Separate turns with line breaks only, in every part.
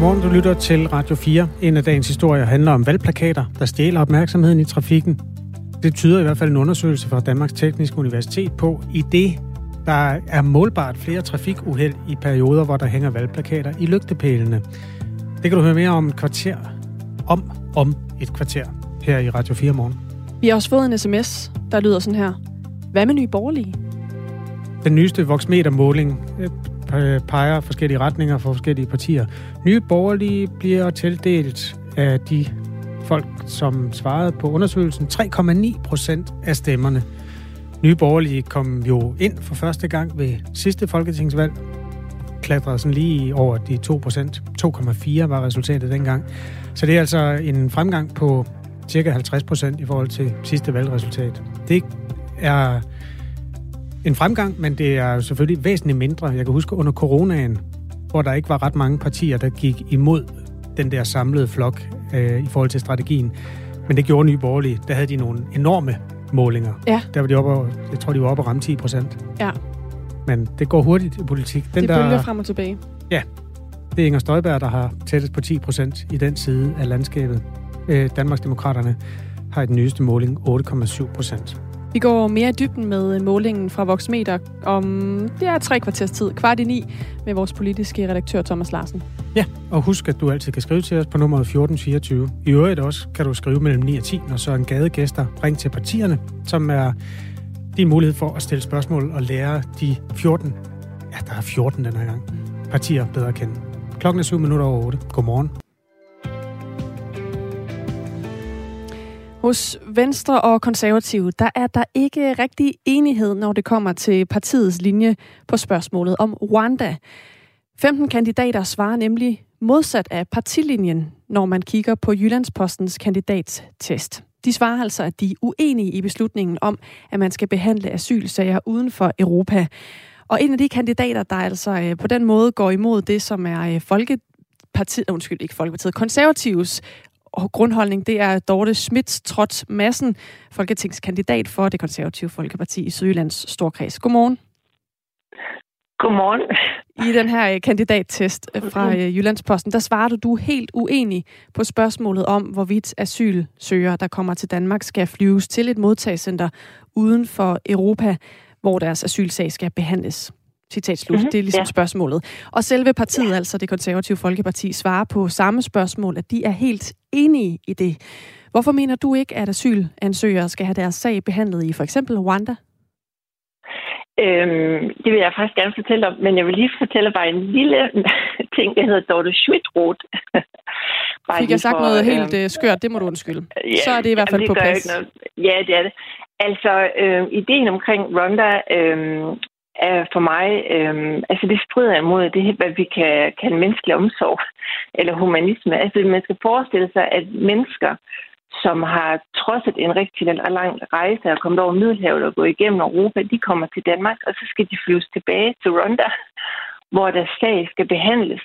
Godmorgen, du lytter til Radio 4. En af dagens historier handler om valgplakater, der stjæler opmærksomheden i trafikken. Det tyder i hvert fald en undersøgelse fra Danmarks Tekniske Universitet på, i det der er målbart flere trafikuheld i perioder, hvor der hænger valgplakater i lygtepælene. Det kan du høre mere om et kvarter, om, om et kvarter, her i Radio 4 morgen.
Vi har også fået en sms, der lyder sådan her. Hvad med nye borgerlige?
Den nyeste voksmetermåling Øh, peger forskellige retninger for forskellige partier. Nye borgerlige bliver tildelt af de folk, som svarede på undersøgelsen, 3,9 procent af stemmerne. Nye borgerlige kom jo ind for første gang ved sidste folketingsvalg. Klatrede sådan lige over de 2 procent. 2,4 var resultatet dengang. Så det er altså en fremgang på cirka 50 procent i forhold til sidste valgresultat. Det er en fremgang, men det er selvfølgelig væsentligt mindre. Jeg kan huske under coronaen, hvor der ikke var ret mange partier, der gik imod den der samlede flok øh, i forhold til strategien. Men det gjorde Nye Borgerlige. Der havde de nogle enorme målinger.
Ja.
Der var de oppe, jeg tror, de var oppe at ramme 10 procent.
Ja.
Men det går hurtigt i politik.
Den det der, frem og tilbage.
Ja. Det er Inger Støjberg, der har tættest på 10 procent i den side af landskabet. Øh, Danmarksdemokraterne har i den nyeste måling 8,7 procent.
Vi går mere i dybden med målingen fra Voxmeter om det er tre kvarters tid, kvart i ni, med vores politiske redaktør Thomas Larsen.
Ja, og husk, at du altid kan skrive til os på nummeret 1424. I øvrigt også kan du skrive mellem 9 og 10, når så en gadegæster ring til partierne, som er din mulighed for at stille spørgsmål og lære de 14, ja, der er 14 den her gang, partier bedre at kende. Klokken er 7 minutter over 8. Godmorgen.
Hos Venstre og Konservative, der er der ikke rigtig enighed, når det kommer til partiets linje på spørgsmålet om Rwanda. 15 kandidater svarer nemlig modsat af partilinjen, når man kigger på Jyllandspostens kandidatstest. De svarer altså, at de er uenige i beslutningen om, at man skal behandle asylsager uden for Europa. Og en af de kandidater, der altså øh, på den måde går imod det, som er øh, parti, undskyld, ikke Folkepartiet, konservatives og grundholdning, det er Dorte Schmidt Trotz Madsen, folketingskandidat for det konservative Folkeparti i Sydjyllands Storkreds. Godmorgen.
Godmorgen.
I den her øh, kandidattest øh, fra øh, Jyllandsposten, der svarer du, helt uenig på spørgsmålet om, hvorvidt asylsøgere, der kommer til Danmark, skal flyves til et modtagscenter uden for Europa, hvor deres asylsag skal behandles. Citat slut. Mm-hmm. Det er ligesom ja. spørgsmålet. Og selve partiet, ja. altså det konservative Folkeparti, svarer på samme spørgsmål, at de er helt enige i det. Hvorfor mener du ikke, at asylansøgere skal have deres sag behandlet i for eksempel Rwanda?
Øhm, det vil jeg faktisk gerne fortælle om, men jeg vil lige fortælle bare en lille ting, der hedder Dorte Schmidt-Roth.
Fik jeg sagt for, noget helt øh, skørt, det må du undskylde. Ja, Så er det i hvert fald på plads.
Ja, det er det. Altså, øh, ideen omkring Rwanda øh, er for mig, øh, altså det strider imod det, hvad vi kan kalde menneskelig omsorg eller humanisme. Altså man skal forestille sig, at mennesker, som har trodset en rigtig lang rejse og kommet over Middelhavet og gået igennem Europa, de kommer til Danmark, og så skal de flyves tilbage til Rwanda, hvor deres sag skal behandles.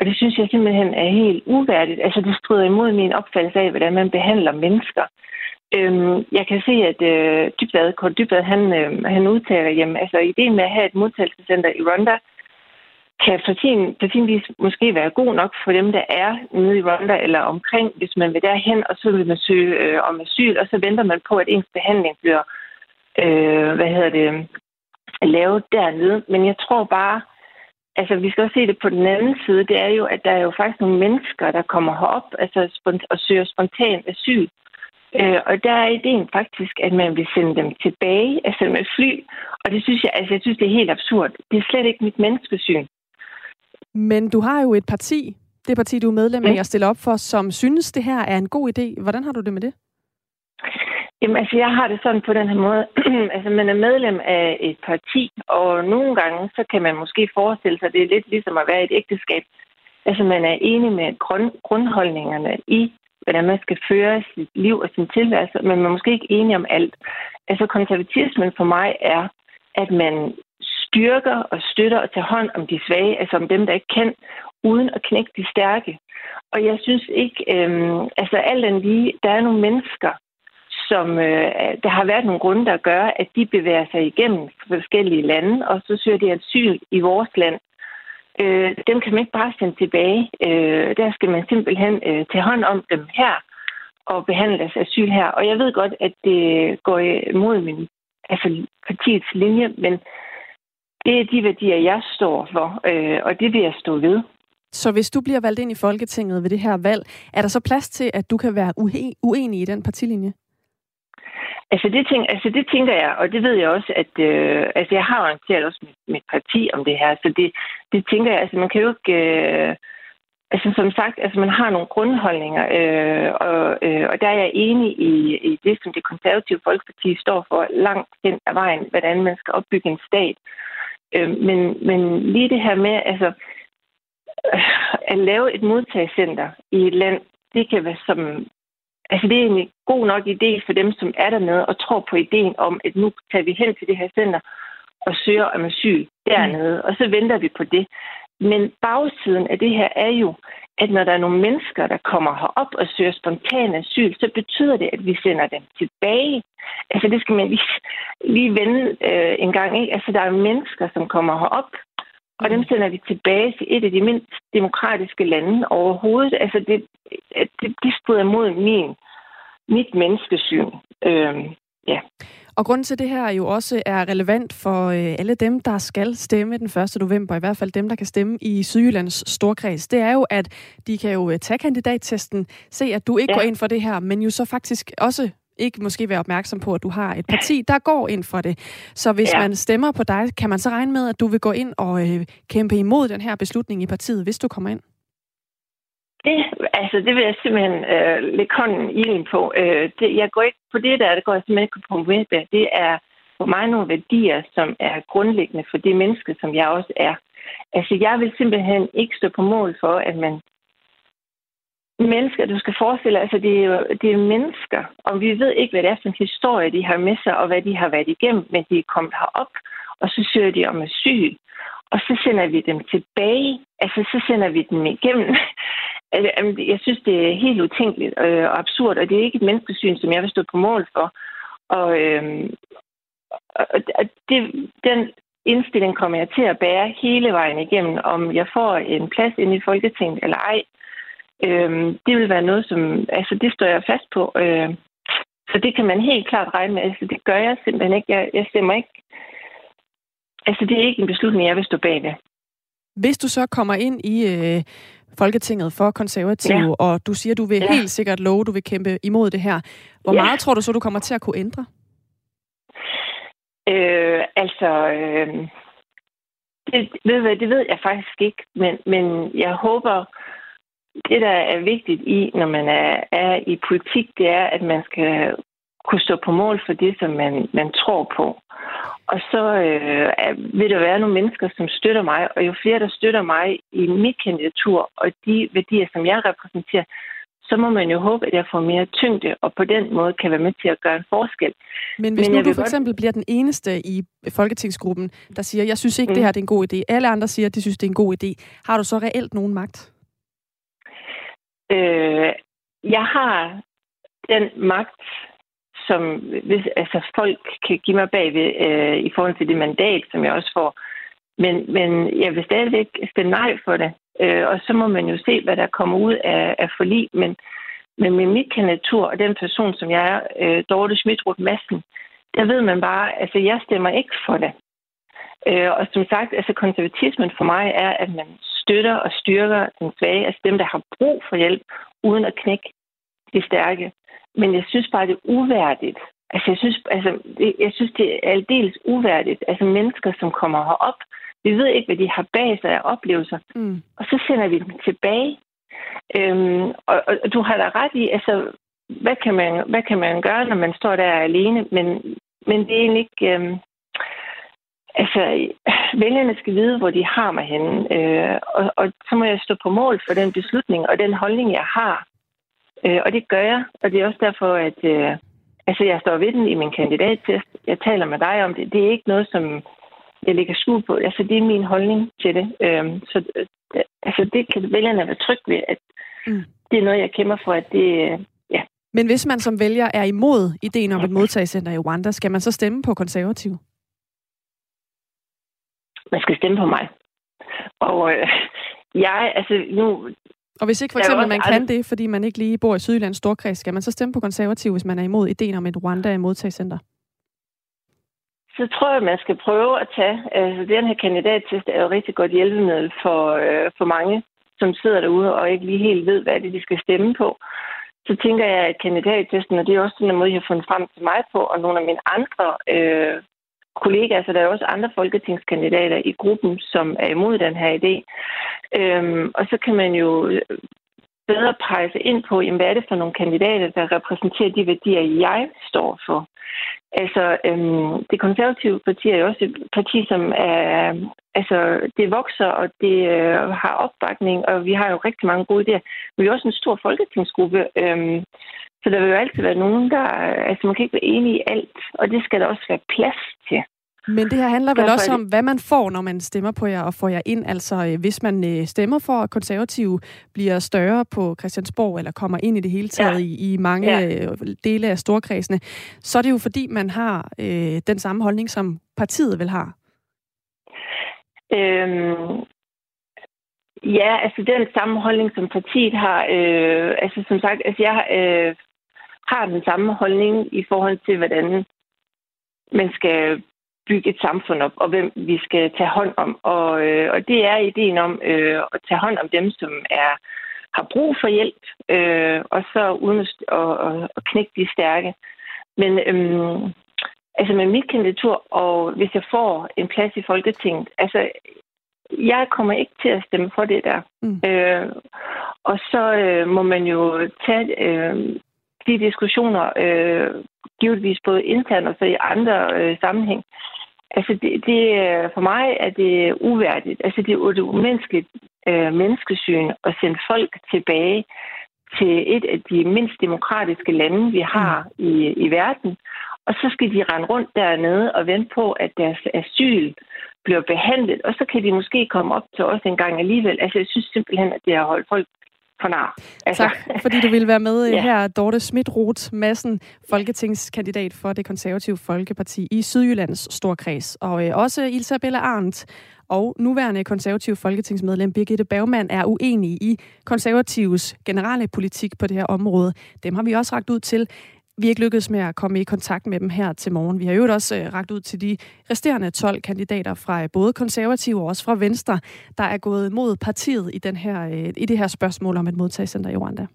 Og det synes jeg simpelthen er helt uværdigt. Altså det strider imod min opfattelse af, hvordan man behandler mennesker. Øhm, jeg kan se, at øh, Dybvad, Kort Dybvad, han, øh, han udtaler, jamen, altså ideen med at have et modtagelsescenter i Rwanda, kan for sin, for sin vis måske være god nok for dem, der er nede i Rwanda eller omkring, hvis man vil derhen, og så vil man søge øh, om asyl, og så venter man på, at ens behandling bliver øh, hvad hedder det, lavet dernede. Men jeg tror bare, altså vi skal også se det på den anden side, det er jo, at der er jo faktisk nogle mennesker, der kommer herop altså, og søger spontan asyl. Øh, og der er ideen faktisk, at man vil sende dem tilbage, altså med fly. Og det synes jeg, altså jeg synes, det er helt absurd. Det er slet ikke mit menneskesyn.
Men du har jo et parti, det parti, du er medlem af, ja. og stiller op for, som synes, det her er en god idé. Hvordan har du det med det?
Jamen, altså, jeg har det sådan på den her måde. altså, man er medlem af et parti, og nogle gange, så kan man måske forestille sig, at det er lidt ligesom at være i et ægteskab. Altså, man er enig med grund, grundholdningerne i, hvordan man skal føre sit liv og sin tilværelse, men man er måske ikke enige om alt. Altså, konservatismen for mig er, at man styrker og støtter og tager hånd om de svage, altså om dem, der ikke kan, uden at knække de stærke. Og jeg synes ikke, øh, altså alt den lige, der er nogle mennesker, som øh, der har været nogle grunde, der gør, at de bevæger sig igennem forskellige lande, og så søger de asyl i vores land øh, dem kan man ikke bare sende tilbage. Øh, der skal man simpelthen øh, tage hånd om dem her og behandle deres asyl her. Og jeg ved godt, at det går imod min altså partiets linje, men det er de værdier, jeg står for, øh, og det vil jeg stå ved.
Så hvis du bliver valgt ind i Folketinget ved det her valg, er der så plads til, at du kan være uenig i den partilinje?
Altså det, tænk, altså det tænker jeg, og det ved jeg også, at øh, altså jeg har orienteret også mit, mit parti om det her, så det, det tænker jeg, altså man kan jo ikke... Øh, altså som sagt, altså man har nogle grundholdninger, øh, og, øh, og der er jeg enig i, i det, som det konservative folkeparti står for langt hen ad vejen, hvordan man skal opbygge en stat. Øh, men, men lige det her med, altså at lave et modtagscenter i et land, det kan være som... Altså, det er en god nok idé for dem, som er dernede og tror på ideen om, at nu tager vi hen til det her center og søger om asyl dernede, mm. og så venter vi på det. Men bagsiden af det her er jo, at når der er nogle mennesker, der kommer herop og søger spontan asyl, så betyder det, at vi sender dem tilbage. Altså det skal man lige, lige vende øh, en gang. Ikke? Altså der er mennesker, som kommer herop, og dem sender vi tilbage til et af de mindst demokratiske lande overhovedet. Altså, det, det, det strider mod min, mit menneskesyn. Øhm, ja.
Og grunden til det her jo også er relevant for øh, alle dem, der skal stemme den 1. november, i hvert fald dem, der kan stemme i Sydjyllands Storkreds, det er jo, at de kan jo øh, tage kandidattesten, se, at du ikke ja. går ind for det her, men jo så faktisk også ikke måske være opmærksom på, at du har et parti, der går ind for det. Så hvis ja. man stemmer på dig, kan man så regne med, at du vil gå ind og øh, kæmpe imod den her beslutning i partiet, hvis du kommer ind?
Det, altså, det vil jeg simpelthen øh, lægge hånden i ilden på. Øh, det, jeg går ikke på det der, det går jeg simpelthen ikke på kompromis Det er for mig nogle værdier, som er grundlæggende for det menneske, som jeg også er. Altså, jeg vil simpelthen ikke stå på mål for, at man mennesker, du skal forestille altså det er jo det er mennesker, og vi ved ikke, hvad det er for en historie, de har med sig, og hvad de har været igennem, men de er kommet herop, og så søger de om asyl, og så sender vi dem tilbage, altså så sender vi dem igennem. Altså, jeg synes, det er helt utænkeligt øh, og absurd, og det er ikke et menneskesyn, som jeg vil stå på mål for. Og, øhm, og det, den indstilling kommer jeg til at bære hele vejen igennem, om jeg får en plads inde i Folketinget eller ej. Øh, det vil være noget, som... Altså, det står jeg fast på. Øh, så det kan man helt klart regne med. Altså, det gør jeg simpelthen ikke. Jeg, jeg stemmer ikke... Altså, det er ikke en beslutning, jeg vil stå bag ved.
Hvis du så kommer ind i øh, Folketinget for konservative, ja. og du siger, du vil ja. helt sikkert love, du vil kæmpe imod det her, hvor ja. meget tror du så, du kommer til at kunne ændre?
Øh, altså, øh, det, ved, det ved jeg faktisk ikke, men, men jeg håber, det, der er vigtigt i, når man er, er i politik, det er, at man skal kunne stå på mål for det, som man, man tror på. Og så øh, vil der være nogle mennesker, som støtter mig, og jo flere, der støtter mig i mit kandidatur, og de værdier, som jeg repræsenterer, så må man jo håbe, at jeg får mere tyngde, og på den måde kan være med til at gøre en forskel.
Men hvis Men nu du for eksempel godt... bliver den eneste i folketingsgruppen, der siger, jeg synes ikke, mm. det her det er en god idé. Alle andre siger, at de synes, det er en god idé. Har du så reelt nogen magt?
Øh, jeg har den magt, som hvis, altså, folk kan give mig bagved øh, i forhold til det mandat, som jeg også får. Men, men jeg vil stadigvæk stemme nej for det. Øh, og så må man jo se, hvad der kommer ud af, af forlig. Men, men med mit kandidatur og den person, som jeg er, øh, Dorte Schmidtrup Madsen, der ved man bare, altså jeg stemmer ikke for det. Øh, og som sagt, altså konservatismen for mig er, at man støtter og styrker den svage, altså dem, der har brug for hjælp, uden at knække de stærke. Men jeg synes bare, det er uværdigt. Altså, jeg synes, altså, det, jeg synes, det er aldeles uværdigt. Altså, mennesker, som kommer herop, vi ved ikke, hvad de har bag sig af oplevelser, mm. og så sender vi dem tilbage. Øhm, og, og, og du har da ret i, altså, hvad kan, man, hvad kan man gøre, når man står der alene? Men, men det er egentlig ikke... Øhm, Altså, vælgerne skal vide, hvor de har mig henne, øh, og, og så må jeg stå på mål for den beslutning og den holdning, jeg har. Øh, og det gør jeg, og det er også derfor, at øh, altså, jeg står ved den i min kandidattest. Jeg taler med dig om det. Det er ikke noget, som jeg lægger skue på. Altså, det er min holdning til det. Øh, så øh, altså, det kan vælgerne være tryg ved, at mm. det er noget, jeg kæmper for, at det, øh, ja.
Men hvis man som vælger er imod ideen om et modtagscenter i Rwanda, skal man så stemme på konservativ?
Man skal stemme på mig. Og, øh, jeg, altså nu...
Og hvis ikke for eksempel man kan det, fordi man ikke lige bor i Sydjyllands Storkreds, skal man så stemme på konservativ, hvis man er imod ideen om et Rwanda i modtagscenter?
Så tror jeg, man skal prøve at tage... Altså, den her kandidattest er jo rigtig godt hjælpemiddel for, øh, for mange, som sidder derude og ikke lige helt ved, hvad det er, de skal stemme på. Så tænker jeg, at kandidattesten, og det er også den måde, jeg har fundet frem til mig på, og nogle af mine andre øh, kollegaer, så der er også andre folketingskandidater i gruppen, som er imod den her idé. Øhm, og så kan man jo øh, bedre presse ind på, jamen, hvad er det for nogle kandidater, der repræsenterer de værdier, jeg står for. Altså, øhm, det konservative parti er jo også et parti, som er, altså, det vokser, og det øh, har opbakning, og vi har jo rigtig mange gode idéer. Vi er også en stor folketingsgruppe, øhm, så der vil jo altid være nogen, der... Altså, man kan ikke være enige i alt, og det skal der også være plads til.
Men det her handler vel Derfor også om, hvad man får, når man stemmer på jer og får jer ind. Altså, øh, hvis man øh, stemmer for, at konservative bliver større på Christiansborg, eller kommer ind i det hele taget ja. i, i mange ja. Øh, dele af storkredsene, så er det jo fordi, man har øh, den samme holdning, som partiet vil have.
Øhm, ja, altså den samme holdning, som partiet har. Øh, altså som sagt, altså jeg øh, har den samme holdning i forhold til, hvordan man skal bygge et samfund op, og hvem vi skal tage hånd om. Og, øh, og det er ideen om øh, at tage hånd om dem, som er har brug for hjælp, øh, og så uden at, og, og, og knække de stærke. Men øhm, altså med mit kandidatur, og hvis jeg får en plads i Folketinget, altså jeg kommer ikke til at stemme for det der. Mm. Øh, og så øh, må man jo tage øh, de diskussioner, øh, givetvis både internt og så i andre øh, sammenhæng. Altså, det, det, for mig er det uværdigt. Altså, det er et umenneskeligt øh, menneskesyn at sende folk tilbage til et af de mindst demokratiske lande, vi har mm. i, i verden. Og så skal de rende rundt dernede og vente på, at deres asyl bliver behandlet, og så kan de måske komme op til os en gang alligevel. Altså, jeg synes simpelthen, at det har holdt folk for nar.
Altså. Tak, fordi du vil være med ja. her, Dorte Schmidt-Roth Madsen, folketingskandidat for det konservative Folkeparti i Sydjyllands Storkreds, og øh, også Isabella Arndt og nuværende konservativ folketingsmedlem Birgitte Bergmann er uenige i konservatives generelle politik på det her område. Dem har vi også ragt ud til vi er ikke lykkedes med at komme i kontakt med dem her til morgen. Vi har jo også øh, ragt ud til de resterende 12 kandidater fra øh, både konservative og også fra Venstre, der er gået mod partiet i, den her, øh, i det her spørgsmål om et modtagscenter i Rwanda.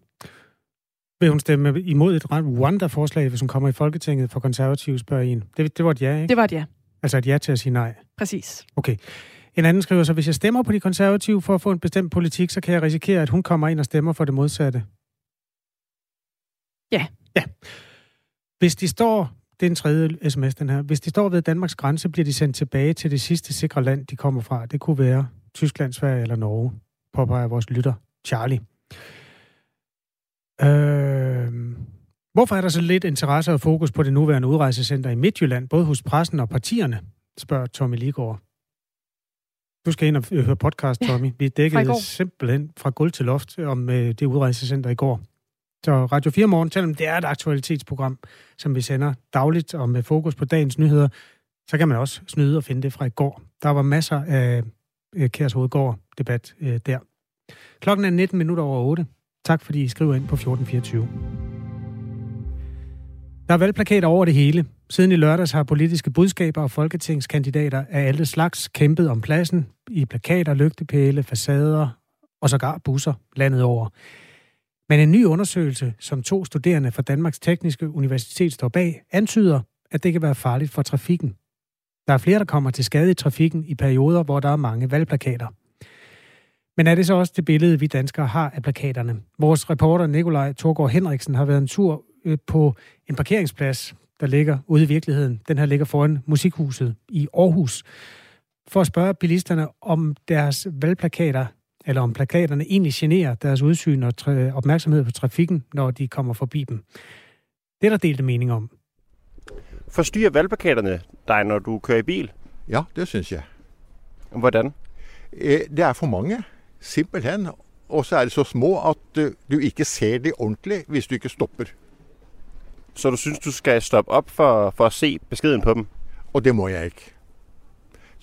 Vil hun stemme imod et Rwanda-forslag, hvis hun kommer i Folketinget for konservative, spørger en? Det, det var et ja, ikke?
Det var et ja.
Altså et ja til at sige nej?
Præcis.
Okay. En anden skriver så, hvis jeg stemmer på de konservative for at få en bestemt politik, så kan jeg risikere, at hun kommer ind og stemmer for det modsatte.
Ja.
Ja. Hvis de står, det er en tredje sms den her, hvis de står ved Danmarks grænse, bliver de sendt tilbage til det sidste sikre land, de kommer fra. Det kunne være Tyskland, Sverige eller Norge, påpeger vores lytter, Charlie. Øh, hvorfor er der så lidt interesse og fokus på det nuværende udrejsecenter i Midtjylland, både hos pressen og partierne, spørger Tommy Ligård. Du skal ind og høre podcast, Tommy. Vi dækkede simpelthen fra gulv til loft om øh, det udrejsecenter i går. Så Radio 4 Morgen, selvom det er et aktualitetsprogram, som vi sender dagligt og med fokus på dagens nyheder, så kan man også snyde og finde det fra i går. Der var masser af øh, Kærs Hovedgård-debat øh, der. Klokken er 19 minutter over 8. Tak fordi I skriver ind på 1424. Der er valgplakater over det hele. Siden i lørdags har politiske budskaber og folketingskandidater af alle slags kæmpet om pladsen i plakater, lygtepæle, facader og sågar busser landet over. Men en ny undersøgelse, som to studerende fra Danmarks Tekniske Universitet står bag, antyder, at det kan være farligt for trafikken. Der er flere, der kommer til skade i trafikken i perioder, hvor der er mange valgplakater. Men er det så også det billede, vi danskere har af plakaterne? Vores reporter Nikolaj Torgård Henriksen har været en tur øh, på en parkeringsplads, der ligger ude i virkeligheden. Den her ligger foran Musikhuset i Aarhus. For at spørge bilisterne, om deres valgplakater eller om plakaterne egentlig generer deres udsyn og opmærksomhed på trafikken, når de kommer forbi dem. Det er der delte mening om.
Forstyrrer valgplakaterne dig, når du kører i bil?
Ja, det synes jeg.
Hvordan?
Eh, det er for mange, simpelthen. Og så er det så små, at eh, du ikke ser det ordentligt, hvis du ikke stopper.
Så du synes, du skal stoppe op for, for at se beskeden på dem?
Og det må jeg ikke.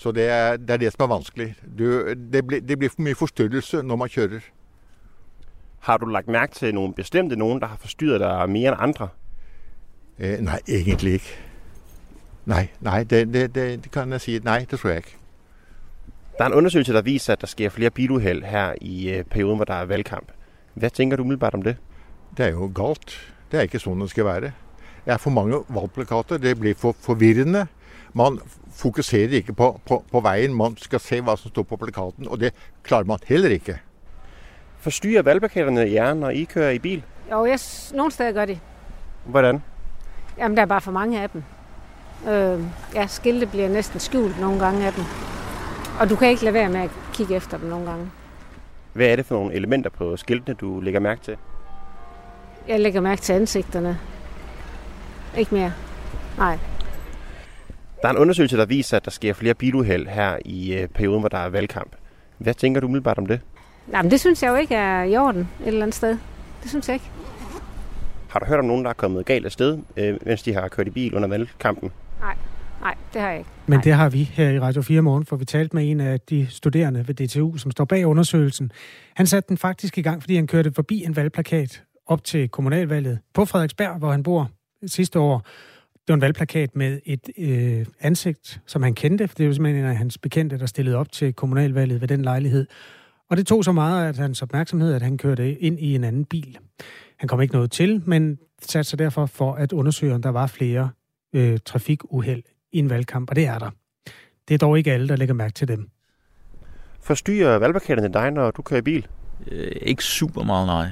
Så det er, det er det som er vanskelig. Du, det, blir, det blir for mye forstyrrelse når man kjører.
Har du lagt mærke til nogle bestemte nogen, der har forstyrret dig mere end andre?
Eh, nei, egentlig ikke. Nei, nei det, det, det, det kan jeg si. Nei, det tror jeg ikke.
Der er en undersøgelse, der viser, at der sker flere biluheld her i øh, perioden, hvor der er valgkamp. Hvad tænker du umiddelbart om det?
Det er jo galt. Det er ikke sånn det skal være. Det er for mange valgplakater. Det blir for forvirrende. Man fokuserer ikke på, på, på veien. Man skal se hva som står på plakaten, og det klarer man heller ikke.
Forstyrrer valgplakaterne jer, når I kører i bil?
Jo, jeg, nogle steder gør de.
Hvordan?
Jamen, der er bare for mange af dem. Øh, ja, skilte bliver næsten skjult nogle gange af dem. Og du kan ikke lade være med at kigge efter dem nogle gange.
Hvad er det for nogle elementer på skiltene, du lægger mærke til?
Jeg lægger mærke til ansigterne. Ikke mere. Nej.
Der er en undersøgelse, der viser, at der sker flere biluheld her i øh, perioden, hvor der er valgkamp. Hvad tænker du umiddelbart om det?
Nej, men det synes jeg jo ikke er i orden et eller andet sted. Det synes jeg ikke.
Har du hørt om nogen, der er kommet galt af sted, øh, mens de har kørt i bil under valgkampen?
Nej, det har jeg ikke.
Men
Nej.
det har vi her i Radio 4 Morgen, for vi talte med en af de studerende ved DTU, som står bag undersøgelsen. Han satte den faktisk i gang, fordi han kørte forbi en valgplakat op til kommunalvalget på Frederiksberg, hvor han bor sidste år. Det var en valgplakat med et øh, ansigt, som han kendte, for det er jo simpelthen en af hans bekendte, der stillede op til kommunalvalget ved den lejlighed. Og det tog så meget af hans opmærksomhed, at han kørte ind i en anden bil. Han kom ikke noget til, men satte sig derfor for at undersøge, om der var flere øh, trafikuheld i en valgkamp, og det er der. Det er dog ikke alle, der lægger mærke til dem.
Forstyrrer valgplakaterne dig, når du kører i bil?
Øh, ikke super meget, nej.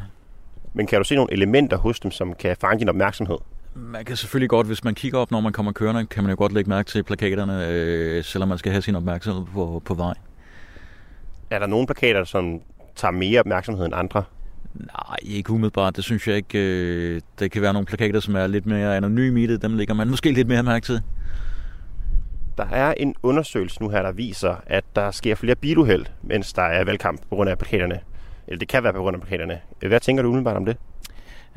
Men kan du se nogle elementer hos dem, som kan fange din opmærksomhed?
Man kan selvfølgelig godt, hvis man kigger op, når man kommer kørende, kan man jo godt lægge mærke til plakaterne, øh, selvom man skal have sin opmærksomhed på, på vej.
Er der nogle plakater, som tager mere opmærksomhed end andre?
Nej, ikke umiddelbart. Det synes jeg ikke. Øh, det kan være nogle plakater, som er lidt mere anonyme i det. Dem lægger man måske lidt mere mærke til.
Der er en undersøgelse nu her, der viser, at der sker flere biluheld, mens der er valgkamp på grund af plakaterne. Eller det kan være på grund af plakaterne. Hvad tænker du umiddelbart om det?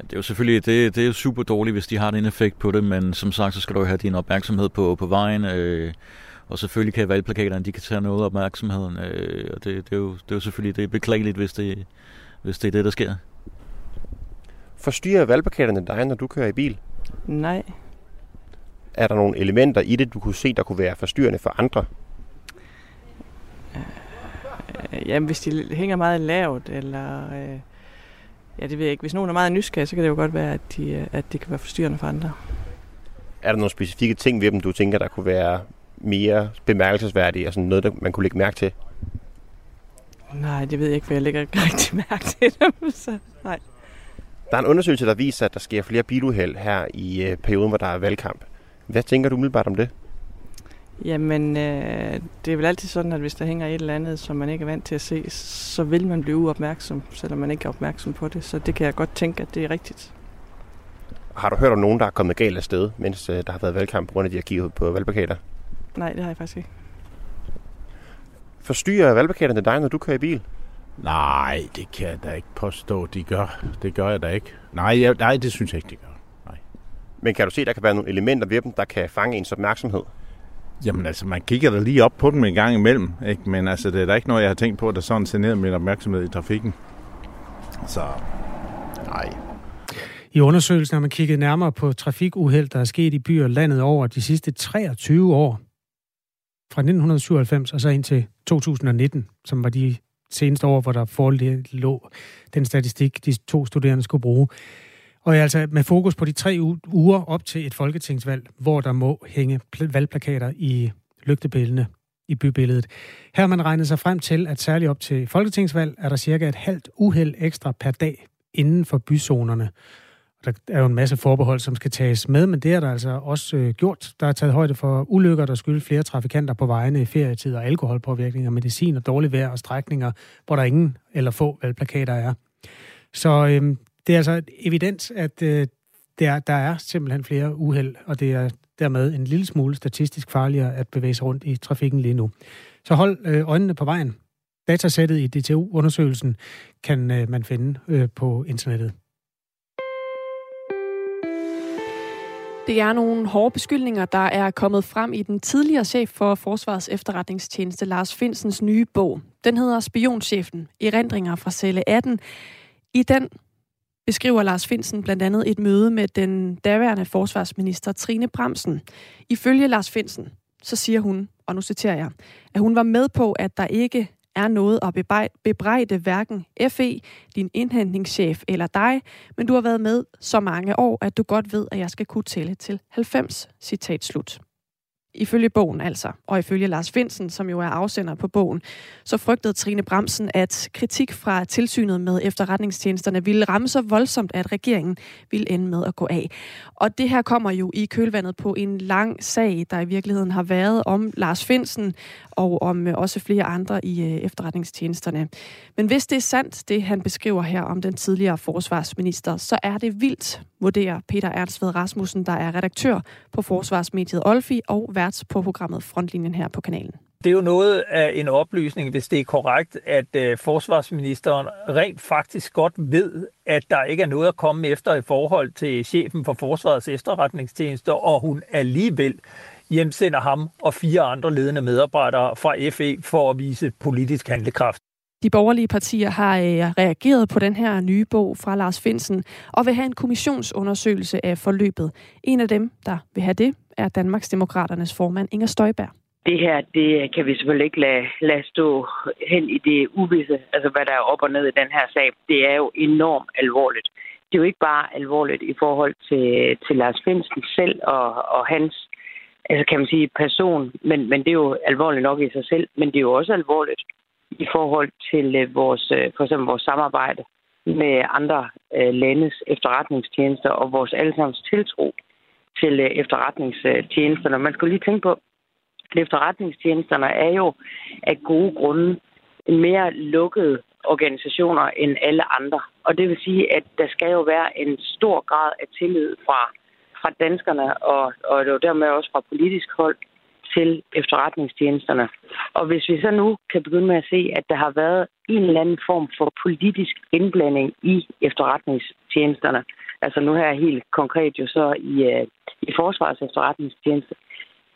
Ja, det er jo selvfølgelig det, det er jo super dårligt, hvis de har den effekt på det, men som sagt, så skal du jo have din opmærksomhed på, på vejen. Øh, og selvfølgelig kan valgplakaterne, de kan tage noget af opmærksomheden. Øh, og det, det, er jo, det er jo selvfølgelig det er beklageligt, hvis det, hvis det er det, der sker.
Forstyrrer valgplakaterne dig, når du kører i bil?
Nej.
Er der nogle elementer i det, du kunne se, der kunne være forstyrrende for andre?
Øh, Jamen, hvis de hænger meget lavt, eller... Øh, ja, det ved jeg ikke. Hvis nogen er meget nysgerrige, så kan det jo godt være, at, de, øh, at det kan være forstyrrende for andre.
Er der nogle specifikke ting ved dem, du tænker, der kunne være mere bemærkelsesværdige, og sådan noget, der man kunne lægge mærke til?
Nej, det ved jeg ikke, for jeg lægger ikke rigtig mærke til dem. Så, nej.
Der er en undersøgelse, der viser, at der sker flere biluheld her i øh, perioden, hvor der er valgkamp. Hvad tænker du umiddelbart om det?
Jamen, øh, det er vel altid sådan, at hvis der hænger et eller andet, som man ikke er vant til at se, så vil man blive uopmærksom, selvom man ikke er opmærksom på det. Så det kan jeg godt tænke, at det er rigtigt.
Har du hørt om nogen, der er kommet galt af sted, mens øh, der har været valgkamp, på grund af, at de har kigget på valgplakater?
Nej, det har jeg faktisk ikke.
Forstyrrer valgplakaterne dig, når du kører i bil?
Nej, det kan jeg da ikke påstå, de gør. Det gør jeg da ikke. Nej, jeg, nej det synes jeg ikke, de gør.
Men kan du se, der kan være nogle elementer ved dem, der kan fange ens opmærksomhed?
Jamen altså, man kigger da lige op på dem en gang imellem, ikke? men altså, det er da ikke noget, jeg har tænkt på, der sådan generer min opmærksomhed i trafikken. Så, nej.
I undersøgelsen har man kigget nærmere på trafikuheld, der er sket i byer landet over de sidste 23 år. Fra 1997 og så ind til 2019, som var de seneste år, hvor der forelå den statistik, de to studerende skulle bruge. Og altså med fokus på de tre uger op til et folketingsvalg, hvor der må hænge valgplakater i lygtepælene i bybilledet. Her har man regnet sig frem til, at særligt op til folketingsvalg er der cirka et halvt uheld ekstra per dag inden for byzonerne. Der er jo en masse forbehold, som skal tages med, men det er der altså også øh, gjort. Der er taget højde for ulykker, der skyldes flere trafikanter på vejene i ferietid og alkoholpåvirkninger, medicin og dårlig vejr og strækninger, hvor der ingen eller få valgplakater er. Så øh, det er altså evidens, at øh, der, der er simpelthen flere uheld, og det er dermed en lille smule statistisk farligere at bevæge sig rundt i trafikken lige nu. Så hold øh, øjnene på vejen. Datasættet i DTU-undersøgelsen kan øh, man finde øh, på internettet.
Det er nogle hårde beskyldninger, der er kommet frem i den tidligere chef for Forsvarets efterretningstjeneste, Lars Finsens nye bog. Den hedder Spionchefen, erindringer fra celle 18. I den beskriver Lars Finsen blandt andet et møde med den daværende forsvarsminister Trine Bremsen. Ifølge Lars Finsen, så siger hun, og nu citerer jeg, at hun var med på, at der ikke er noget at bebrejde hverken FE, din indhentningschef eller dig, men du har været med så mange år, at du godt ved, at jeg skal kunne tælle til 90. Citat slut. Ifølge bogen altså, og ifølge Lars Finsen, som jo er afsender på bogen, så frygtede Trine Bremsen, at kritik fra tilsynet med efterretningstjenesterne ville ramme så voldsomt, at regeringen ville ende med at gå af. Og det her kommer jo i kølvandet på en lang sag, der i virkeligheden har været om Lars Finsen og om øh, også flere andre i øh, efterretningstjenesterne. Men hvis det er sandt, det han beskriver her om den tidligere forsvarsminister, så er det vildt, vurderer Peter Ernst Rasmussen, der er redaktør på forsvarsmediet Olfi og vært på programmet Frontlinjen her på kanalen.
Det er jo noget af en oplysning, hvis det er korrekt, at øh, forsvarsministeren rent faktisk godt ved, at der ikke er noget at komme efter i forhold til chefen for Forsvarets efterretningstjeneste, og hun alligevel hjemsender ham og fire andre ledende medarbejdere fra FE for at vise politisk handlekraft.
De borgerlige partier har øh, reageret på den her nye bog fra Lars Finsen og vil have en kommissionsundersøgelse af forløbet. En af dem, der vil have det, er Danmarks Demokraternes formand Inger Støjberg.
Det her, det kan vi selvfølgelig ikke lade, lade stå hen i det uvisse, altså hvad der er op og ned i den her sag. Det er jo enormt alvorligt. Det er jo ikke bare alvorligt i forhold til, til Lars Finsen selv og, og hans altså kan man sige, person, men, men det er jo alvorligt nok i sig selv, men det er jo også alvorligt i forhold til øh, vores, øh, for eksempel vores samarbejde med andre øh, landes efterretningstjenester og vores allesammens tiltro til efterretningstjenesterne. Man skal lige tænke på, at efterretningstjenesterne er jo af gode grunde mere lukkede organisationer end alle andre. Og det vil sige, at der skal jo være en stor grad af tillid fra fra danskerne og, og det dermed også fra politisk hold til efterretningstjenesterne. Og hvis vi så nu kan begynde med at se, at der har været en eller anden form for politisk indblanding i efterretningstjenesterne, altså nu her helt konkret jo så i, øh, i Forsvarets efterretningstjeneste,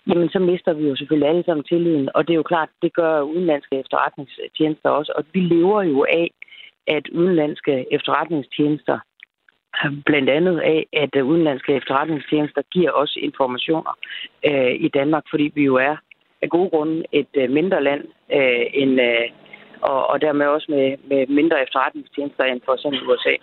jamen så mister vi jo selvfølgelig alle sammen tilliden. Og det er jo klart, det gør udenlandske efterretningstjenester også. Og vi lever jo af, at udenlandske efterretningstjenester blandt andet af, at øh, udenlandske efterretningstjenester giver os informationer øh, i Danmark, fordi vi jo er af gode grunde et øh, mindre land, øh, end, øh, og, og dermed også med, med mindre efterretningstjenester end for eksempel USA.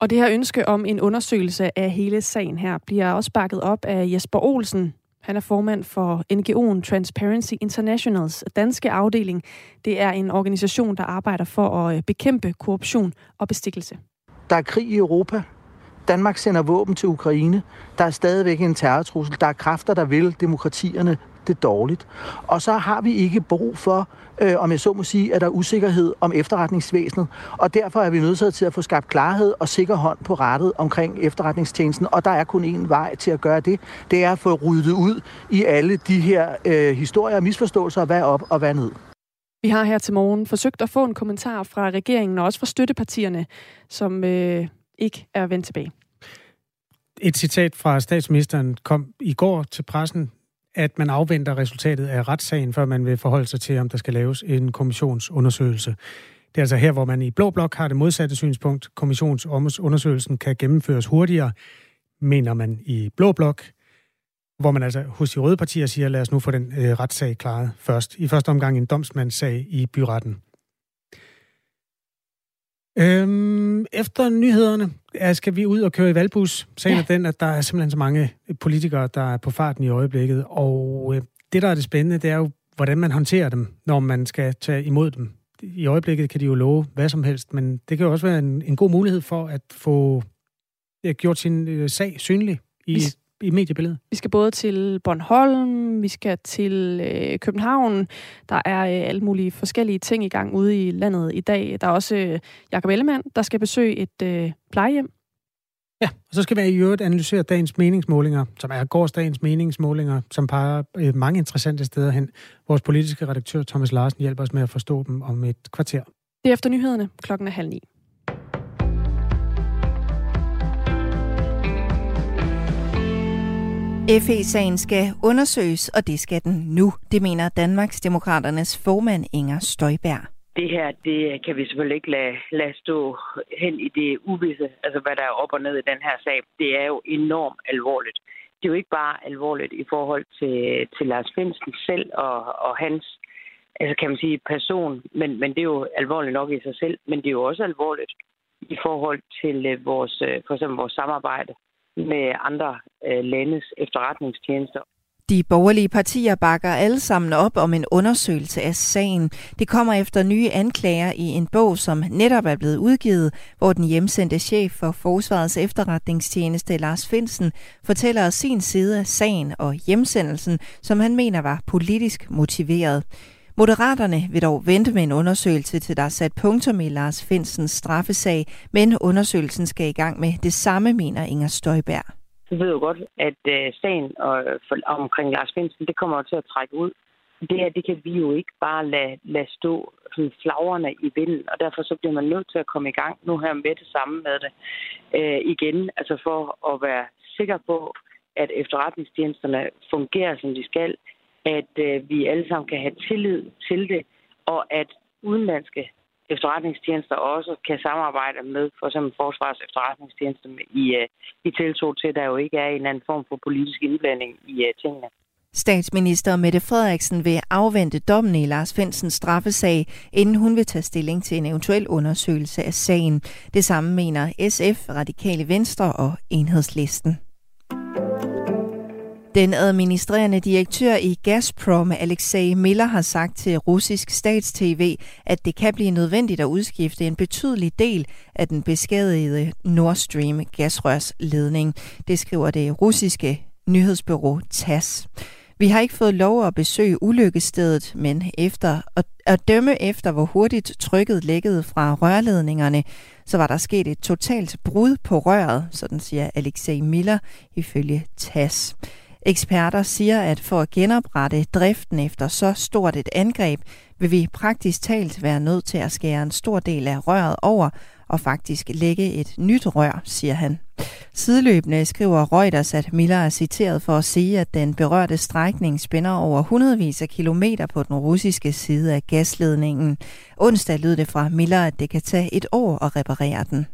Og det her ønske om en undersøgelse af hele sagen her bliver også bakket op af Jesper Olsen. Han er formand for NGO'en Transparency Internationals danske afdeling. Det er en organisation, der arbejder for at øh, bekæmpe korruption og bestikkelse.
Der er krig i Europa. Danmark sender våben til Ukraine. Der er stadigvæk en terrortrussel. Der er kræfter, der vil demokratierne det dårligt. Og så har vi ikke brug for, øh, om jeg så må sige, at der er usikkerhed om efterretningsvæsenet. Og derfor er vi nødt til at få skabt klarhed og sikker hånd på rettet omkring efterretningstjenesten. Og der er kun én vej til at gøre det. Det er at få ryddet ud i alle de her øh, historier og misforståelser, hvad op og hvad ned.
Vi har her til morgen forsøgt at få en kommentar fra regeringen og også fra støttepartierne, som øh, ikke er vendt tilbage.
Et citat fra statsministeren kom i går til pressen, at man afventer resultatet af retssagen, før man vil forholde sig til, om der skal laves en kommissionsundersøgelse. Det er altså her, hvor man i Blå Blok har det modsatte synspunkt. Kommissionsundersøgelsen kan gennemføres hurtigere, mener man i Blå Blok hvor man altså hos de røde partier siger, lad os nu få den øh, retssag klaret først. I første omgang en domsmandssag i byretten. Øhm, efter nyhederne ja, skal vi ud og køre i valgbus. Sagen ja. er den, at der er simpelthen så mange politikere, der er på farten i øjeblikket. Og øh, det, der er det spændende, det er jo, hvordan man håndterer dem, når man skal tage imod dem. I øjeblikket kan de jo love hvad som helst, men det kan jo også være en, en god mulighed for at få ja, gjort sin øh, sag synlig i i mediebilledet?
Vi skal både til Bornholm, vi skal til øh, København. Der er øh, alle mulige forskellige ting i gang ude i landet i dag. Der er også øh, Jakob Ellemann, der skal besøge et øh, plejehjem.
Ja, og så skal vi i øvrigt analysere dagens meningsmålinger, som er gårdsdagens meningsmålinger, som peger øh, mange interessante steder hen. Vores politiske redaktør Thomas Larsen hjælper os med at forstå dem om et kvarter.
Det er efter nyhederne. Klokken er halv ni.
FE-sagen skal undersøges, og det skal den nu. Det mener Danmarks Demokraternes formand Inger Støjberg.
Det her, det kan vi selvfølgelig ikke lade, lade stå hen i det uvisse, altså hvad der er op og ned i den her sag. Det er jo enormt alvorligt. Det er jo ikke bare alvorligt i forhold til, til Lars Finsen selv og, og hans altså kan man sige, person, men, men det er jo alvorligt nok i sig selv, men det er jo også alvorligt i forhold til øh, vores, øh, for eksempel vores samarbejde med andre øh, landes efterretningstjenester.
De borgerlige partier bakker alle sammen op om en undersøgelse af sagen. Det kommer efter nye anklager i en bog, som netop er blevet udgivet, hvor den hjemsendte chef for Forsvarets efterretningstjeneste, Lars Finsen, fortæller sin side af sagen og hjemsendelsen, som han mener var politisk motiveret. Moderaterne vil dog vente med en undersøgelse til der er sat punktum i Lars Finsens straffesag, men undersøgelsen skal i gang med det samme, mener Inger Støjberg.
Vi ved jo godt, at øh, sagen omkring Lars Finsen, det kommer til at trække ud. Det her, det kan vi jo ikke bare lade, lade stå sådan flagrende i vinden, og derfor så bliver man nødt til at komme i gang nu her med det samme med det øh, igen, altså for at være sikker på, at efterretningstjenesterne fungerer, som de skal, at øh, vi alle sammen kan have tillid til det, og at udenlandske efterretningstjenester også kan samarbejde med for eksempel Forsvars efterretningstjenester i, øh, i tiltog til, at der jo ikke er en anden form for politisk indblanding i øh, tingene.
Statsminister Mette Frederiksen vil afvente dommen i Lars Finsens straffesag, inden hun vil tage stilling til en eventuel undersøgelse af sagen. Det samme mener SF, Radikale Venstre og Enhedslisten. Den administrerende direktør i Gazprom, Alexei Miller, har sagt til russisk statstv, at det kan blive nødvendigt at udskifte en betydelig del af den beskadigede Nord Stream gasrørsledning. Det skriver det russiske nyhedsbureau TASS. Vi har ikke fået lov at besøge ulykkestedet, men efter at, at dømme efter, hvor hurtigt trykket lækkede fra rørledningerne, så var der sket et totalt brud på røret, sådan siger Alexei Miller ifølge TASS. Eksperter siger, at for at genoprette driften efter så stort et angreb, vil vi praktisk talt være nødt til at skære en stor del af røret over og faktisk lægge et nyt rør, siger han. Sideløbende skriver Reuters, at Miller er citeret for at sige, at den berørte strækning spænder over hundredvis af kilometer på den russiske side af gasledningen. Onsdag lød det fra Miller, at det kan tage et år at reparere den.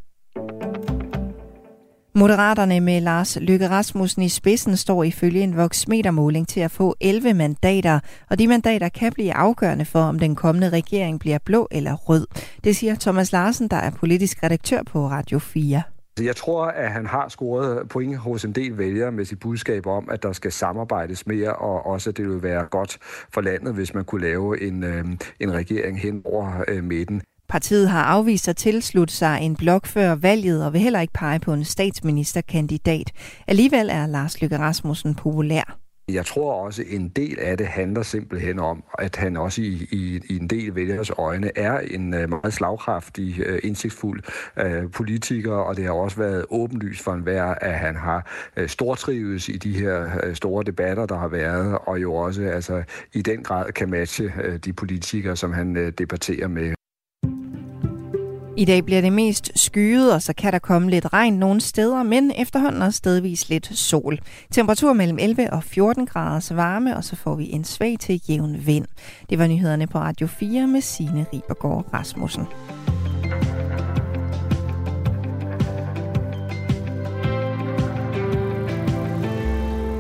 Moderaterne med Lars Løkke Rasmussen i spidsen står ifølge en voksmetermåling til at få 11 mandater, og de mandater kan blive afgørende for, om den kommende regering bliver blå eller rød. Det siger Thomas Larsen, der er politisk redaktør på Radio 4.
Jeg tror, at han har scoret point hos en del vælgere med sit budskab om, at der skal samarbejdes mere, og også at det vil være godt for landet, hvis man kunne lave en, øh, en regering hen over øh, midten.
Partiet har afvist at tilslutte sig en blok før valget og vil heller ikke pege på en statsministerkandidat. Alligevel er Lars Løkke Rasmussen populær.
Jeg tror også, en del af det handler simpelthen om, at han også i, i, i en del vælgers øjne er en øh, meget slagkraftig, øh, indsigtsfuld øh, politiker, og det har også været åbenlyst for enhver, at han har øh, stortrives i de her øh, store debatter, der har været, og jo også altså, i den grad kan matche øh, de politikere, som han øh, debatterer med.
I dag bliver det mest skyet, og så kan der komme lidt regn nogle steder, men efterhånden også stedvis lidt sol. Temperatur mellem 11 og 14 graders varme, og så får vi en svag til jævn vind. Det var nyhederne på Radio 4 med Signe Ribergaard Rasmussen.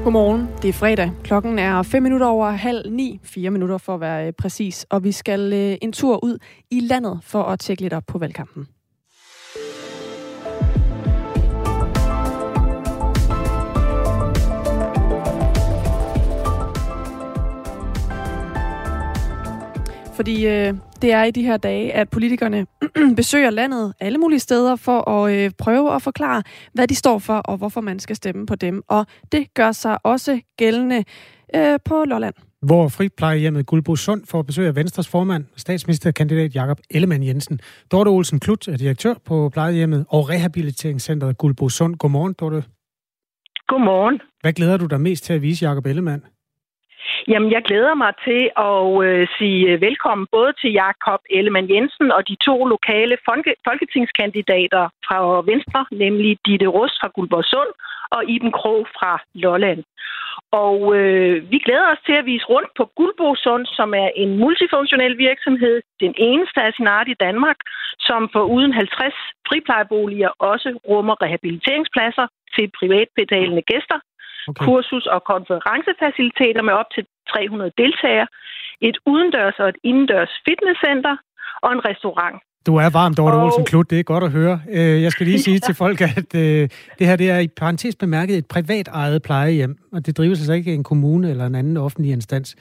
Godmorgen. Det er fredag. Klokken er 5 minutter over halv ni. 4 minutter for at være øh, præcis. Og vi skal øh, en tur ud i landet for at tjekke lidt op på valgkampen. Fordi øh, det er i de her dage, at politikerne besøger landet alle mulige steder for at øh, prøve at forklare, hvad de står for og hvorfor man skal stemme på dem. Og det gør sig også gældende øh, på Lolland.
Hvor friplejehjemmet Guldbo Sund får besøg af Venstres formand, statsministerkandidat Jakob Ellemann Jensen. Dorte Olsen Klut er direktør på plejehjemmet og rehabiliteringscentret Guldbo Sund. Godmorgen, Dorte.
Godmorgen.
Hvad glæder du dig mest til at vise Jakob Ellemann?
Jamen, jeg glæder mig til at øh, sige øh, velkommen både til Jakob Ellemann Jensen og de to lokale folke, folketingskandidater fra Venstre, nemlig Ditte Rust fra Guldborgsund og Iben Krog fra Lolland. Og øh, vi glæder os til at vise rundt på Guldborgsund, som er en multifunktionel virksomhed, den eneste af sin art i Danmark, som for uden 50 friplejeboliger også rummer rehabiliteringspladser til privatbetalende gæster okay. kursus- og konferencefaciliteter med op til 300 deltagere, et udendørs og et indendørs fitnesscenter og en restaurant.
Du er varmt over og... Olsen Klut, det er godt at høre. Øh, jeg skal lige sige til folk, at øh, det her det er i parentes bemærket et privat ejet plejehjem, og det drives altså ikke af en kommune eller en anden offentlig instans.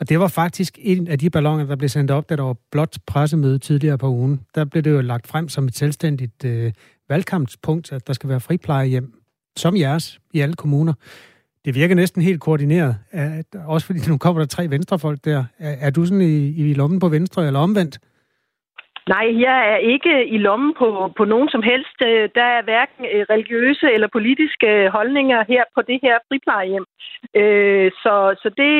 Og det var faktisk en af de ballonger, der blev sendt op, da der var blot pressemøde tidligere på ugen. Der blev det jo lagt frem som et selvstændigt øh, valgkampspunkt, at der skal være friplejehjem som jeres i alle kommuner. Det virker næsten helt koordineret, at, også fordi nu kommer der tre venstrefolk der. Er, er du sådan i, i lommen på venstre eller omvendt?
Nej, jeg er ikke i lommen på, på nogen som helst. Øh, der er hverken øh, religiøse eller politiske øh, holdninger her på det her friplejehjem. Så så det,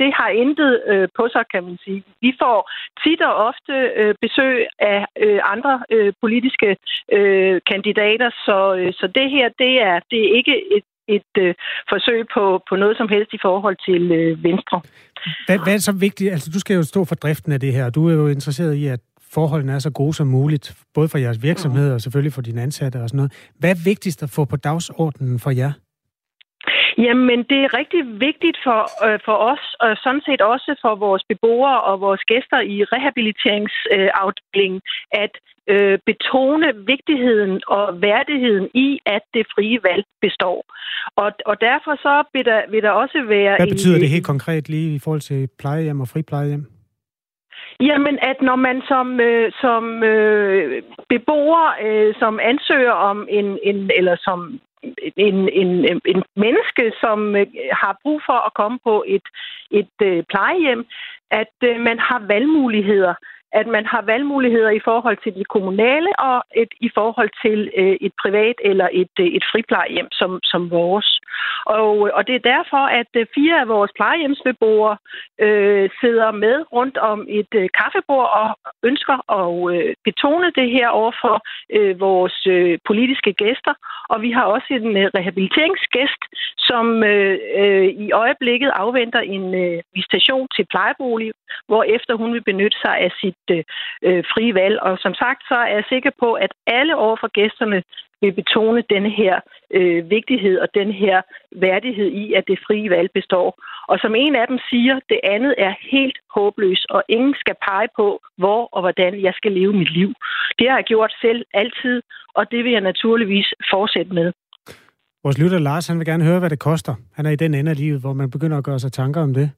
det har intet på sig, kan man sige. Vi får tit og ofte besøg af andre politiske kandidater, så, så det her, det er, det er ikke et et øh, forsøg på, på noget som helst i forhold til øh, Venstre.
Hvad, hvad er så vigtigt? Altså, du skal jo stå for driften af det her. Du er jo interesseret i, at forholdene er så gode som muligt, både for jeres virksomhed og selvfølgelig for dine ansatte og sådan noget. Hvad er vigtigst at få på dagsordenen for jer?
Jamen, det er rigtig vigtigt for, øh, for os, og sådan set også for vores beboere og vores gæster i rehabiliteringsafdelingen, øh, at øh, betone vigtigheden og værdigheden i, at det frie valg består. Og, og derfor så vil der, vil der også være...
Hvad betyder en, det helt konkret lige i forhold til plejehjem og friplejehjem?
Jamen, at når man som, øh, som øh, beboer, øh, som ansøger om en, en, eller som en, en, en menneske, som øh, har brug for at komme på et, et øh, plejehjem, at øh, man har valgmuligheder at man har valgmuligheder i forhold til de kommunale og et, i forhold til øh, et privat eller et, øh, et friplejehjem som, som vores. Og, øh, og det er derfor, at øh, fire af vores plejehjemsbeboere øh, sidder med rundt om et øh, kaffebord og ønsker at øh, betone det her over for øh, vores øh, politiske gæster. Og vi har også en øh, rehabiliteringsgæst, som øh, øh, i øjeblikket afventer en øh, visitation til plejebolig, hvor efter hun vil benytte sig af sit øh, øh, frie valg. Og som sagt, så er jeg sikker på, at alle over for gæsterne vil betone denne her øh, vigtighed og den her værdighed i, at det frie valg består. Og som en af dem siger, det andet er helt håbløst, og ingen skal pege på, hvor og hvordan jeg skal leve mit liv. Det har jeg gjort selv altid, og det vil jeg naturligvis fortsætte med.
Vores lytter Lars, han vil gerne høre, hvad det koster. Han er i den ende af livet, hvor man begynder at gøre sig tanker om det.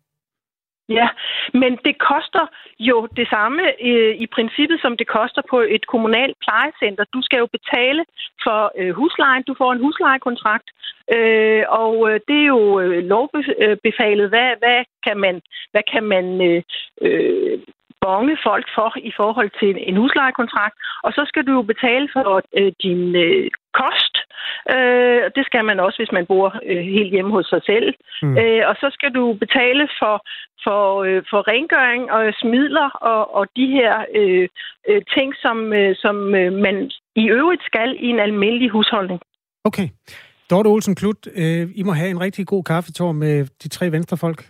Ja, men det koster jo det samme øh, i princippet, som det koster på et kommunalt plejecenter. Du skal jo betale for øh, huslejen. Du får en huslejekontrakt, øh, og øh, det er jo øh, lovbefalet. Hvad, hvad kan man, hvad kan man øh, øh, bonge folk for i forhold til en huslejekontrakt. Og så skal du jo betale for øh, din øh, kost. Øh, det skal man også, hvis man bor øh, helt hjemme hos sig selv. Mm. Øh, og så skal du betale for, for, øh, for rengøring og smidler og, og de her øh, øh, ting, som, øh, som øh, man i øvrigt skal i en almindelig husholdning.
Okay. Dorte Olsen Klut, øh, I må have en rigtig god kaffetår med de tre venstrefolk.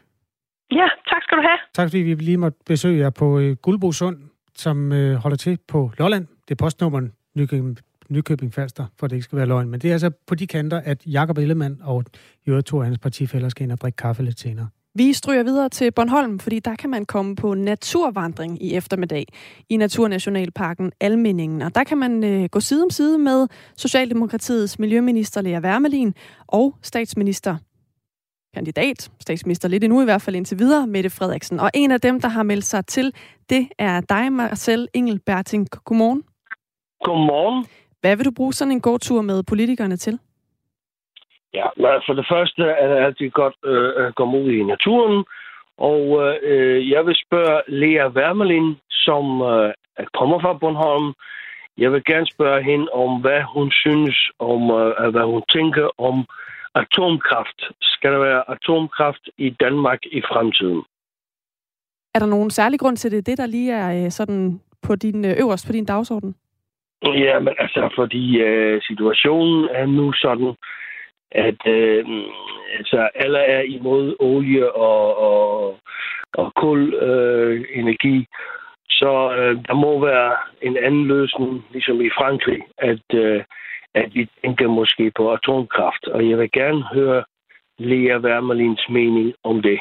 Ja, tak skal du have.
Tak fordi vi lige måtte besøge jer på øh, Guldbo Sund, som øh, holder til på Lolland. Det er postnummeren Nykøbing, Nykøbing Falster, for det ikke skal være løgn. Men det er altså på de kanter, at Jakob Ellemann og Jørgen to af hans partifælder skal ind og drikke kaffe lidt senere.
Vi stryger videre til Bornholm, fordi der kan man komme på naturvandring i eftermiddag i Naturnationalparken Almindingen. Og der kan man øh, gå side om side med Socialdemokratiets Miljøminister Lea Wermelin og statsminister kandidat, statsminister lidt endnu i hvert fald indtil videre, Mette Frederiksen. Og en af dem, der har meldt sig til, det er dig, Marcel Engelberting. Godmorgen.
Godmorgen.
Hvad vil du bruge sådan en god tur med politikerne til?
Ja, for det første er det altid godt øh, at komme ud i naturen, og øh, jeg vil spørge Lea Wermelin, som øh, kommer fra Bornholm. Jeg vil gerne spørge hende om, hvad hun synes om, øh, hvad hun tænker om atomkraft. Skal der være atomkraft i Danmark i fremtiden?
Er der nogen særlig grund til det? Det, der lige er øh, sådan på din øh, øverst på din dagsorden?
Ja, men altså, fordi øh, situationen er nu sådan, at øh, altså, alle er imod olie og, og, og kul øh, energi. Så øh, der må være en anden løsning, ligesom i Frankrig, at, øh, at vi tænker måske på atomkraft. Og jeg vil gerne høre Lea Wermelins mening om det.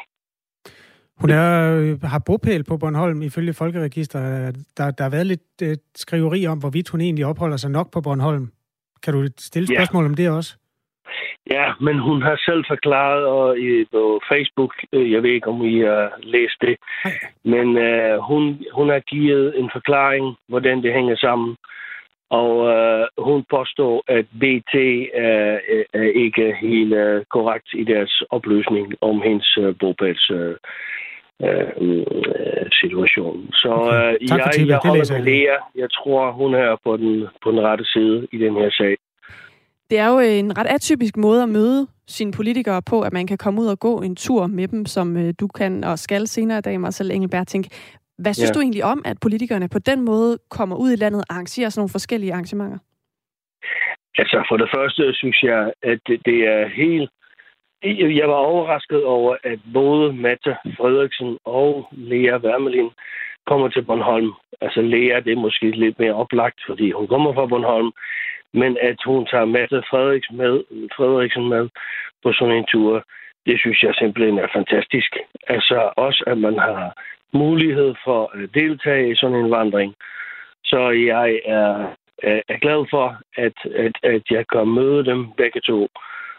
Hun er, øh, har bopæl på Bornholm ifølge Folkeregister. Der, der har været lidt øh, skriveri om, hvorvidt hun egentlig opholder sig nok på Bornholm. Kan du stille spørgsmål ja. om det også?
Ja, men hun har selv forklaret og i, på Facebook, øh, jeg ved ikke, om I har læst det, men øh, hun, hun har givet en forklaring, hvordan det hænger sammen. Og øh, hun påstår, at BT er, er ikke helt øh, korrekt i deres opløsning om hendes øh, bopæls øh, øh, situation. Så øh, jeg, jeg holder med Lea. Jeg tror, hun er på den, på den rette side i den her sag.
Det er jo en ret atypisk måde at møde sine politikere på, at man kan komme ud og gå en tur med dem, som øh, du kan og skal senere i dag, Marcel Engelberg. Hvad synes ja. du egentlig om, at politikerne på den måde kommer ud i landet og arrangerer sådan nogle forskellige arrangementer?
Altså, for det første synes jeg, at det er helt... Jeg var overrasket over, at både Mette Frederiksen og Lea Wermelin kommer til Bornholm. Altså, Lea, det er måske lidt mere oplagt, fordi hun kommer fra Bornholm men at hun tager Mette Frederiksen med, Frederiksen med på sådan en tur, det synes jeg simpelthen er fantastisk. Altså også, at man har mulighed for at deltage i sådan en vandring. Så jeg er, er glad for, at, at, at jeg kan møde dem begge to,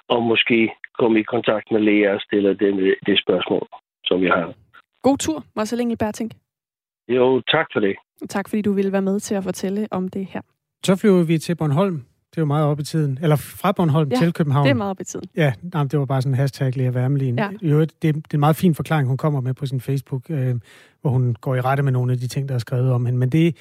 og måske komme i kontakt med Lea og stille det, det spørgsmål, som jeg har.
God tur, Marcel Engelbertink.
Jo, tak for det.
Tak fordi du ville være med til at fortælle om det her.
Så flyver vi til Bornholm. Det er jo meget op i tiden. Eller fra Bornholm
ja,
til København.
det er meget op i tiden.
Ja, nej, det var bare sådan en hashtag, Lea Wermelin. Ja. Jo, det, det er en meget fin forklaring, hun kommer med på sin Facebook, øh, hvor hun går i rette med nogle af de ting, der er skrevet om hende. Men det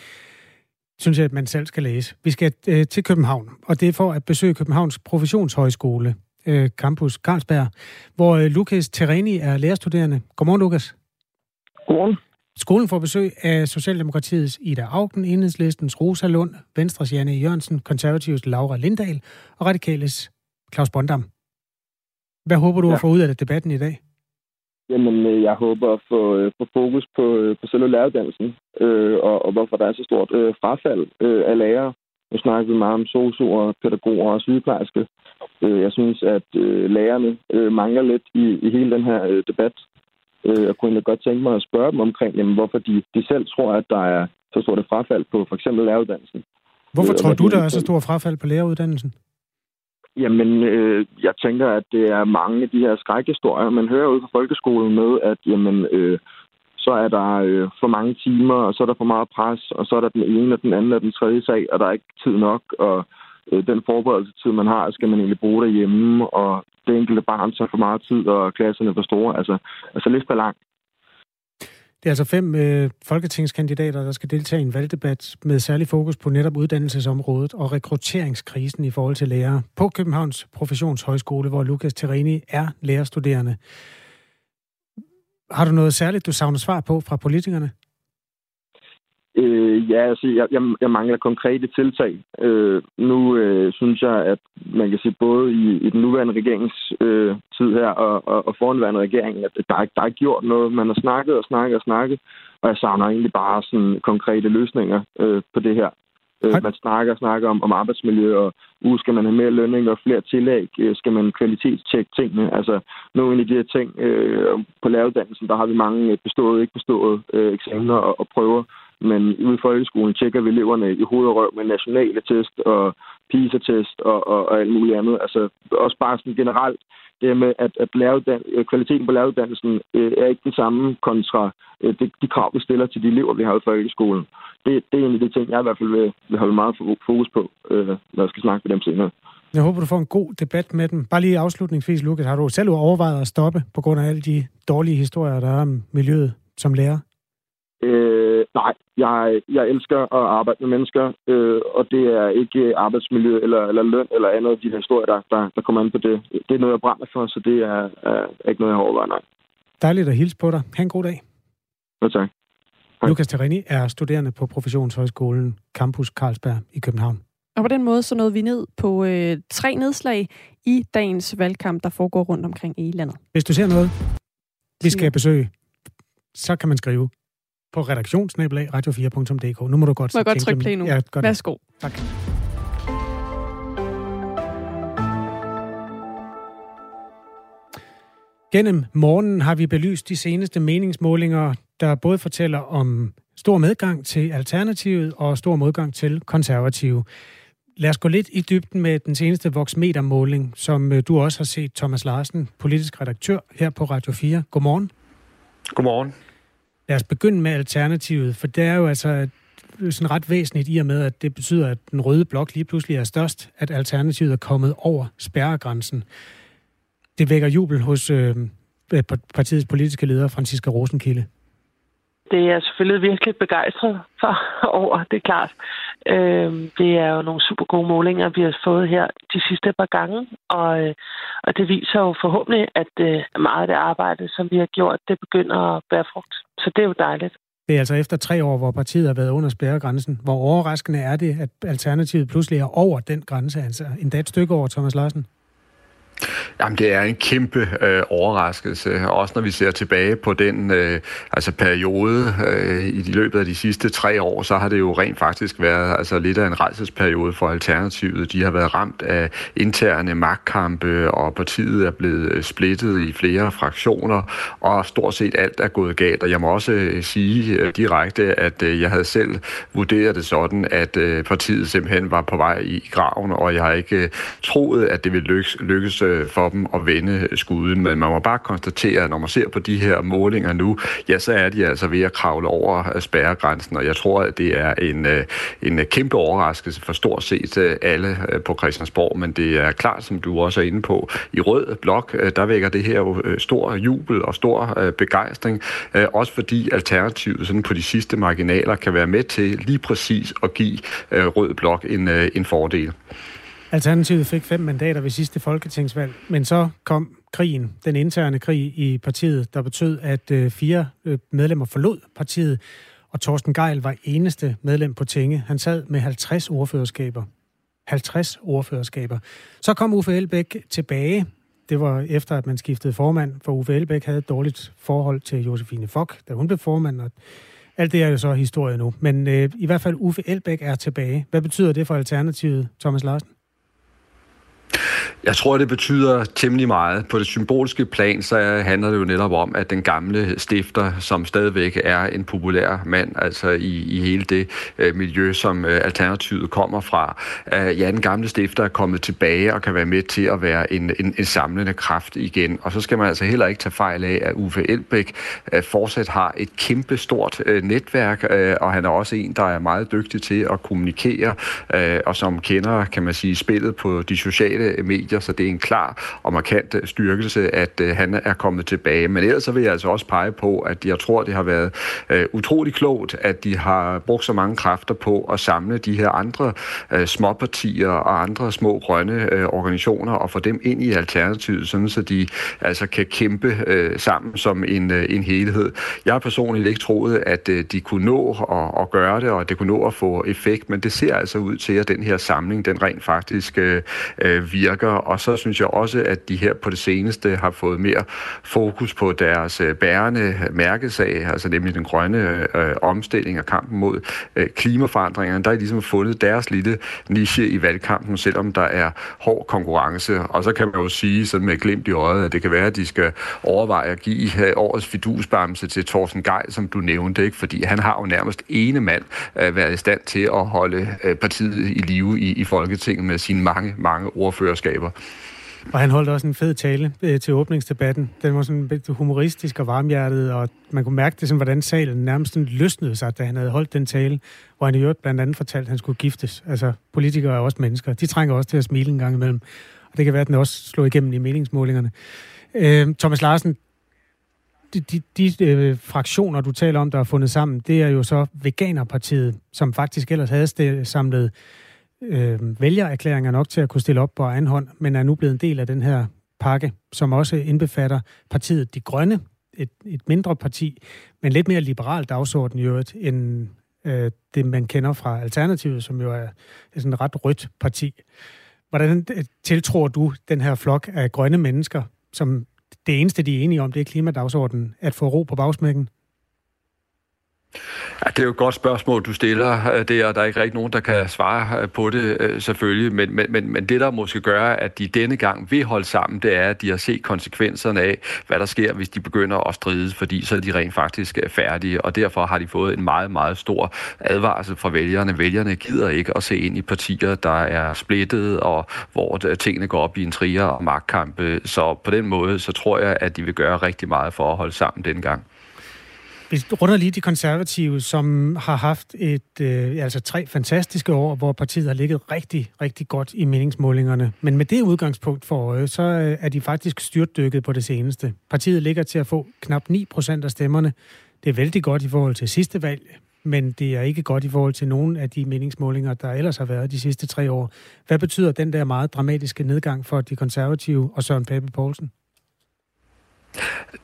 synes jeg, at man selv skal læse. Vi skal øh, til København, og det er for at besøge Københavns Professionshøjskole, øh, Campus Carlsberg, hvor øh, Lukas Tereni er lærerstuderende. Godmorgen, Lukas.
Godmorgen.
Skolen får besøg af Socialdemokratiets Ida Augen, Enhedslistens Rosa Lund, Venstres Janne Jørgensen, Konservativs Laura Lindahl og Radikales Claus Bondam. Hvad håber du ja. at få ud af debatten i dag?
Jamen, øh, jeg håber at få, øh, få fokus på, øh, på selve læreruddannelsen, øh, og, og hvorfor der er så stort øh, frafald øh, af lærere. Nu snakker vi meget om sosuer, pædagoger og sygeplejerske. Øh, jeg synes, at øh, lærerne øh, mangler lidt i, i hele den her øh, debat. Øh, jeg kunne godt tænke mig at spørge dem omkring, jamen, hvorfor de, de selv tror, at der er så stort et frafald på for eksempel læreruddannelsen.
Hvorfor øh, tror du, der er så stort frafald på læreruddannelsen?
Jamen, øh, jeg tænker, at det er mange af de her skrækhistorier, man hører ud fra folkeskolen med, at jamen, øh, så er der øh, for mange timer, og så er der for meget pres, og så er der den ene og den anden og den tredje sag, og der er ikke tid nok, og øh, den forberedelsestid, man har, skal man egentlig bruge derhjemme, og det enkelte barn tager for meget tid, og klasserne er for store. Altså, altså lidt for langt.
Det er altså fem øh, folketingskandidater, der skal deltage i en valgdebat med særlig fokus på netop uddannelsesområdet og rekrutteringskrisen i forhold til lærere på Københavns Professionshøjskole, hvor Lukas Tereni er lærerstuderende. Har du noget særligt, du savner svar på fra politikerne?
Øh, ja, altså, jeg, jeg, jeg mangler konkrete tiltag. Øh, nu øh, synes jeg, at man kan sige både i, i den nuværende regerings øh, tid her og, og, og foranværende regering, at der, er, der er gjort noget. Man har snakket og snakket og snakket, og jeg savner egentlig bare sådan konkrete løsninger øh, på det her. Øh, man snakker og snakker om, om arbejdsmiljø, og uh, skal man have mere lønning og flere tillæg? Øh, skal man kvalitetstjekke tingene? Altså, nogle af de her ting øh, på læreruddannelsen, der har vi mange bestået, ikke bestået øh, eksamener og, og prøver men ude i folkeskolen tjekker vi eleverne i hoved og røv med nationale test og PISA-test og, og, og alt muligt andet. Altså også bare sådan generelt det med, at, at kvaliteten på læreruddannelsen øh, er ikke den samme kontra øh, de, de krav, vi stiller til de elever, vi har i folkeskolen. Det, det er en af de ting, jeg i hvert fald vil, vil holde meget fokus på, øh, når jeg skal snakke med dem senere.
Jeg håber, du får en god debat med dem. Bare lige afslutningsvis, Lukas, har du selv overvejet at stoppe på grund af alle de dårlige historier, der er om miljøet som lærer?
Øh, nej, jeg, jeg elsker at arbejde med mennesker, øh, og det er ikke arbejdsmiljø eller, eller løn eller andet af de her historier, der, der, der kommer an på det. Det er noget, jeg brænder for, så det er, er ikke noget, jeg overvejer, nej.
Dejligt at hilse på dig. Ha' en god dag.
Ja, tak.
Hej. Lukas Terini er studerende på Professionshøjskolen Campus Carlsberg i København.
Og på den måde så nåede vi ned på øh, tre nedslag i dagens valgkamp, der foregår rundt omkring i landet.
Hvis du ser noget, vi skal besøge, så kan man skrive på redaktionsnabelag radio4.dk. Nu må du godt,
må jeg godt trykke play nu.
Ja, godt.
Værsgo.
Tak. Gennem morgenen har vi belyst de seneste meningsmålinger, der både fortæller om stor medgang til Alternativet og stor modgang til Konservative. Lad os gå lidt i dybden med den seneste Voxmeter-måling, som øh, du også har set, Thomas Larsen, politisk redaktør her på Radio 4. Godmorgen.
Godmorgen.
Lad os begynde med Alternativet, for det er jo altså sådan ret væsentligt i og med, at det betyder, at den røde blok lige pludselig er størst, at Alternativet er kommet over spærregrænsen. Det vækker jubel hos øh, partiets politiske leder, Franziska Rosenkilde.
Det er jeg selvfølgelig virkelig begejstret for over, det er klart. Øh, det er jo nogle super gode målinger, vi har fået her de sidste par gange, og, øh, og det viser jo forhåbentlig, at øh, meget af det arbejde, som vi har gjort, det begynder at bære frugt. Så det er jo dejligt.
Det er altså efter tre år, hvor partiet har været under spærregrænsen. Hvor overraskende er det, at Alternativet pludselig er over den grænse, altså endda et stykke over, Thomas Larsen?
Jamen, det er en kæmpe øh, overraskelse, også når vi ser tilbage på den øh, altså periode øh, i de løbet af de sidste tre år, så har det jo rent faktisk været altså, lidt af en rejsesperiode for Alternativet. De har været ramt af interne magtkampe, og partiet er blevet øh, splittet i flere fraktioner, og stort set alt er gået galt. Og jeg må også øh, sige øh, direkte, at øh, jeg havde selv vurderet det sådan, at øh, partiet simpelthen var på vej i graven, og jeg har ikke øh, troet, at det ville lykkes, lykkes øh, for toppen og vende skuden, men man må bare konstatere, at når man ser på de her målinger nu, ja, så er de altså ved at kravle over øh, spærregrænsen, og jeg tror, at det er en, øh, en øh, kæmpe overraskelse for stort set alle på Christiansborg, men det er klart, som du også er inde på, i rød blok, der vækker det her jo stor jubel og stor begejstring, også fordi Alternativet sådan på de sidste marginaler kan være med til lige præcis at give rød blok en, en fordel.
Alternativet fik fem mandater ved sidste folketingsvalg, men så kom krigen, den interne krig i partiet, der betød, at øh, fire øh, medlemmer forlod partiet, og Torsten Geil var eneste medlem på tinge. Han sad med 50 ordførerskaber. 50 ordførerskaber. Så kom Uffe Elbæk tilbage. Det var efter, at man skiftede formand, for Uffe Elbæk havde et dårligt forhold til Josefine Fock, da hun blev formand, og alt det er jo så historie nu. Men øh, i hvert fald Uffe Elbæk er tilbage. Hvad betyder det for Alternativet, Thomas Larsen?
Jeg tror, det betyder temmelig meget. På det symbolske plan, så handler det jo netop om, at den gamle stifter, som stadigvæk er en populær mand, altså i, i hele det øh, miljø, som øh, Alternativet kommer fra, øh, ja, den gamle stifter er kommet tilbage og kan være med til at være en, en, en samlende kraft igen. Og så skal man altså heller ikke tage fejl af, at Uffe Elbæk øh, fortsat har et kæmpe stort øh, netværk, øh, og han er også en, der er meget dygtig til at kommunikere, øh, og som kender, kan man sige, spillet på de sociale medier så det er en klar og markant øh, styrkelse, at øh, han er kommet tilbage. Men ellers så vil jeg altså også pege på, at jeg tror, det har været øh, utrolig klogt, at de har brugt så mange kræfter på at samle de her andre småpartier og andre små grønne organisationer og få dem ind i Alternativet, sådan så de altså kan kæmpe sammen som en, en helhed. Jeg har personligt ikke troet, at de kunne nå at, at gøre det, og at det kunne nå at få effekt, men det ser altså ud til, at den her samling, den rent faktisk øh, virker virker, og så synes jeg også, at de her på det seneste har fået mere fokus på deres øh, bærende mærkesag, altså nemlig den grønne øh, omstilling og kampen mod øh, klimaforandringerne. Der er ligesom fundet deres lille niche i valgkampen, selvom der er hård konkurrence. Og så kan man jo sige sådan med glimt i øjet, at det kan være, at de skal overveje at give øh, årets fidusbamse til Thorsten Geil, som du nævnte, ikke? fordi han har jo nærmest ene mand øh, været i stand til at holde øh, partiet i live i, i Folketinget med sine mange, mange ordførerskaber.
Og han holdt også en fed tale øh, til åbningsdebatten. Den var sådan lidt humoristisk og varmhjertet, og man kunne mærke det, sådan, hvordan salen nærmest sådan løsnede sig, da han havde holdt den tale, hvor han i øvrigt blandt andet fortalte, at han skulle giftes. Altså, politikere er også mennesker. De trænger også til at smile en gang imellem. Og det kan være, at den også slår igennem i meningsmålingerne. Øh, Thomas Larsen, de, de, de øh, fraktioner, du taler om, der er fundet sammen, det er jo så Veganerpartiet, som faktisk ellers havde samlet øh, vælgererklæringer nok til at kunne stille op på egen hånd, men er nu blevet en del af den her pakke, som også indbefatter partiet De Grønne, et, et mindre parti, men lidt mere liberal dagsorden i øvrigt, end øh, det, man kender fra Alternativet, som jo er, er sådan et ret rødt parti. Hvordan øh, tiltror du den her flok af grønne mennesker, som det eneste, de er enige om, det er klimadagsordenen, at få ro på bagsmækken?
Ja, det er jo et godt spørgsmål, du stiller øh, der, og der er ikke rigtig nogen, der kan svare øh, på det øh, selvfølgelig, men, men, men, det, der måske gør, at de denne gang vil holde sammen, det er, at de har set konsekvenserne af, hvad der sker, hvis de begynder at stride, fordi så er de rent faktisk øh, færdige, og derfor har de fået en meget, meget stor advarsel fra vælgerne. Vælgerne gider ikke at se ind i partier, der er splittet, og hvor tingene går op i en trier og magtkampe, så på den måde, så tror jeg, at de vil gøre rigtig meget for at holde sammen denne gang.
Vi runder lige de konservative, som har haft et, øh, altså tre fantastiske år, hvor partiet har ligget rigtig, rigtig godt i meningsmålingerne. Men med det udgangspunkt for øje, så øh, er de faktisk styrtdykket på det seneste. Partiet ligger til at få knap 9 procent af stemmerne. Det er vældig godt i forhold til sidste valg, men det er ikke godt i forhold til nogen af de meningsmålinger, der ellers har været de sidste tre år. Hvad betyder den der meget dramatiske nedgang for de konservative og Søren Pape Poulsen?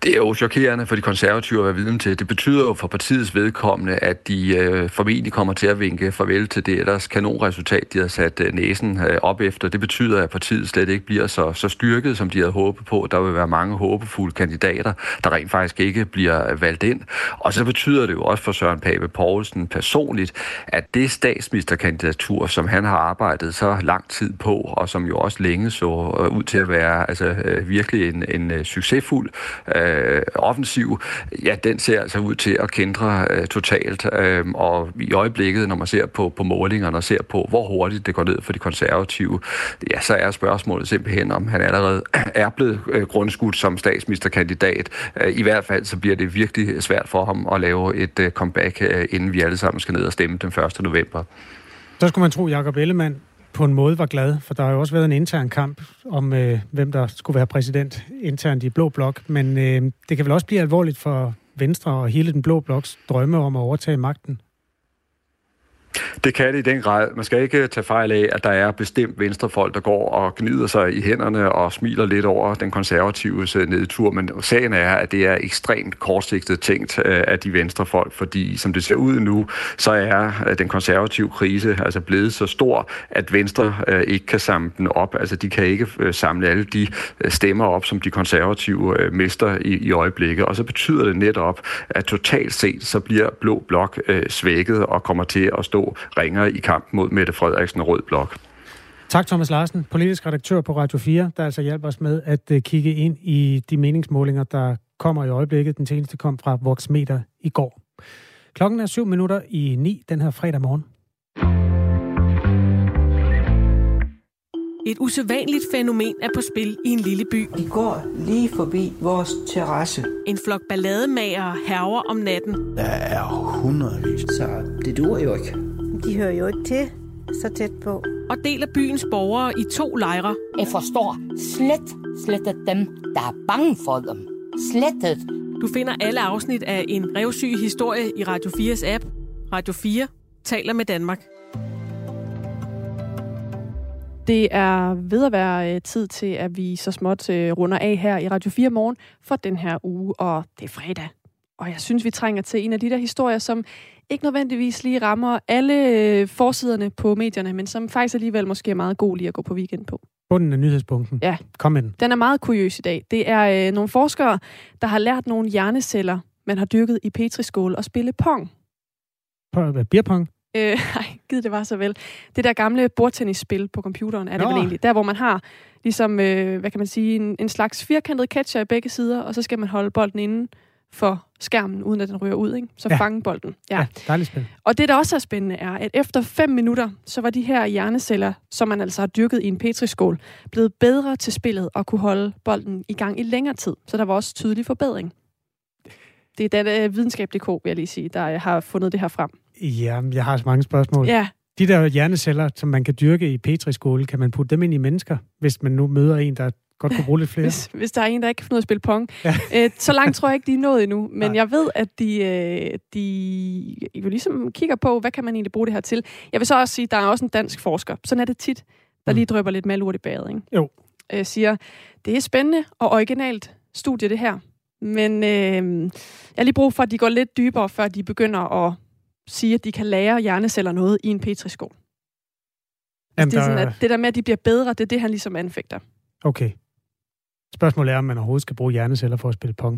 Det er jo chokerende for de konservative at være viden til. Det betyder jo for partiets vedkommende, at de øh, formentlig kommer til at vinke farvel til det ellers kanonresultat, de har sat øh, næsen øh, op efter. Det betyder, at partiet slet ikke bliver så, så styrket, som de havde håbet på. Der vil være mange håbefulde kandidater, der rent faktisk ikke bliver øh, valgt ind. Og så betyder det jo også for Søren Pape Poulsen personligt, at det statsministerkandidatur, som han har arbejdet så lang tid på, og som jo også længe så øh, ud til at være altså, øh, virkelig en, en øh, succesfuld øh, offensiv, ja, den ser altså ud til at kendre øh, totalt. Øh, og i øjeblikket, når man ser på, på målingerne og ser på, hvor hurtigt det går ned for de konservative, ja, så er spørgsmålet simpelthen, om han allerede er blevet øh, grundskudt som statsministerkandidat. Øh, I hvert fald så bliver det virkelig svært for ham at lave et øh, comeback, øh, inden vi alle sammen skal ned og stemme den 1. november.
Så skulle man tro, Jacob Ellemann på en måde var glad, for der har jo også været en intern kamp om, øh, hvem der skulle være præsident internt i Blå Blok. Men øh, det kan vel også blive alvorligt for Venstre og hele den Blå Bloks drømme om at overtage magten?
Det kan det i den grad. Man skal ikke tage fejl af, at der er bestemt venstrefolk, der går og gnider sig i hænderne og smiler lidt over den konservative øh, nedtur, men sagen er, at det er ekstremt kortsigtet tænkt øh, af de venstrefolk, fordi som det ser ud nu, så er øh, den konservative krise altså blevet så stor, at Venstre ikke kan samle den op. Altså de kan ikke samle alle de stemmer op, som de konservative mister i, i øjeblikket, og så betyder det netop, at totalt set, så bliver Blå Blok svækket og kommer til at stå ringer i kamp mod Mette Frederiksen og Rød Blok.
Tak, Thomas Larsen, politisk redaktør på Radio 4, der altså hjælper os med at øh, kigge ind i de meningsmålinger, der kommer i øjeblikket. Den seneste kom fra Voxmeter i går. Klokken er syv minutter i ni den her fredag morgen.
Et usædvanligt fænomen er på spil i en lille by.
De går lige forbi vores terrasse.
En flok ballademager herver om natten.
Der er hundredvis. Så det dur jo ikke.
De hører jo ikke til så tæt på.
Og deler byens borgere i to lejre.
Jeg forstår slet, slet at dem, der er bange for dem. Slettet.
Du finder alle afsnit af en revsyg historie i Radio 4's app. Radio 4 taler med Danmark.
Det er ved at være øh, tid til, at vi så småt øh, runder af her i Radio 4 morgen for den her uge, og det er fredag. Og jeg synes, vi trænger til en af de der historier, som ikke nødvendigvis lige rammer alle øh, forsiderne på medierne, men som faktisk alligevel måske er meget god lige at gå på weekend på.
Bunden af nyhedspunkten.
Ja.
Kom med den.
Er meget kuriøs i dag. Det er øh, nogle forskere, der har lært nogle hjerneceller, man har dyrket i petriskål og spille pong.
Beerpong?
Øh, ej, gid det var så vel. Det der gamle bordtennisspil på computeren er det
Nå.
vel egentlig. Der, hvor man har ligesom, øh, hvad kan man sige, en, en slags firkantet catcher i begge sider, og så skal man holde bolden inden for skærmen, uden at den ryger ud, ikke? Så
Ja.
fange bolden. Ja.
Ja, dejligt spil.
Og det, der også er spændende, er, at efter 5 minutter, så var de her hjerneceller, som man altså har dyrket i en petriskål, blevet bedre til spillet og kunne holde bolden i gang i længere tid. Så der var også tydelig forbedring. Det er den uh, videnskab.dk, vil jeg lige sige, der øh, har fundet det her frem.
Ja, jeg har så mange spørgsmål.
Ja.
De der hjerneceller, som man kan dyrke i petriskåle, kan man putte dem ind i mennesker, hvis man nu møder en, der godt kunne bruge lidt flere.
Hvis, hvis der er en, der ikke kan finde ud af at spille pong. Ja. Æ, så langt tror jeg ikke, de er nået endnu. Men Nej. jeg ved, at de, øh, de jo ligesom kigger på, hvad kan man egentlig bruge det her til. Jeg vil så også sige, at der er også en dansk forsker. Sådan er det tit, der mm. lige drøber lidt malurt i badet. Ikke?
Jo.
Æ, siger, det er spændende og originalt studie, det her. Men øh, jeg har lige brug for, at de går lidt dybere, før de begynder at sige, at de kan lære hjerneceller noget i en petriskål. Jamen, det, er sådan, at det der med, at de bliver bedre, det er det, han ligesom anfægter.
Okay. Spørgsmålet er, om man overhovedet skal bruge hjerneceller for at spille pong.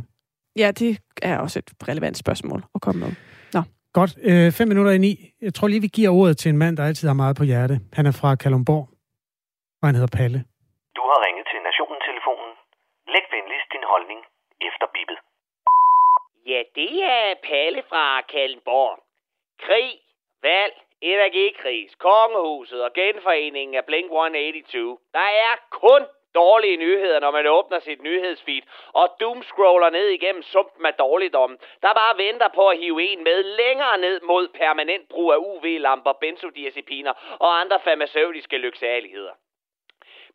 Ja, det er også et relevant spørgsmål at komme med. Nå.
Godt. Øh, fem minutter i ni. Jeg tror lige, vi giver ordet til en mand, der altid har meget på hjerte. Han er fra Kalumborg, og han hedder Palle.
Du har ringet til Nationen-telefonen. Læg venligst din holdning efter bippet.
Ja, det er Palle fra Kalundborg. Krig, valg, energikris, kongehuset og genforeningen af Blink-182. Der er kun dårlige nyheder, når man åbner sit nyhedsfeed og doomscroller ned igennem sumpen af dårligdom, der bare venter på at hive en med længere ned mod permanent brug af UV-lamper, benzodiazepiner og andre farmaceutiske lyksaligheder.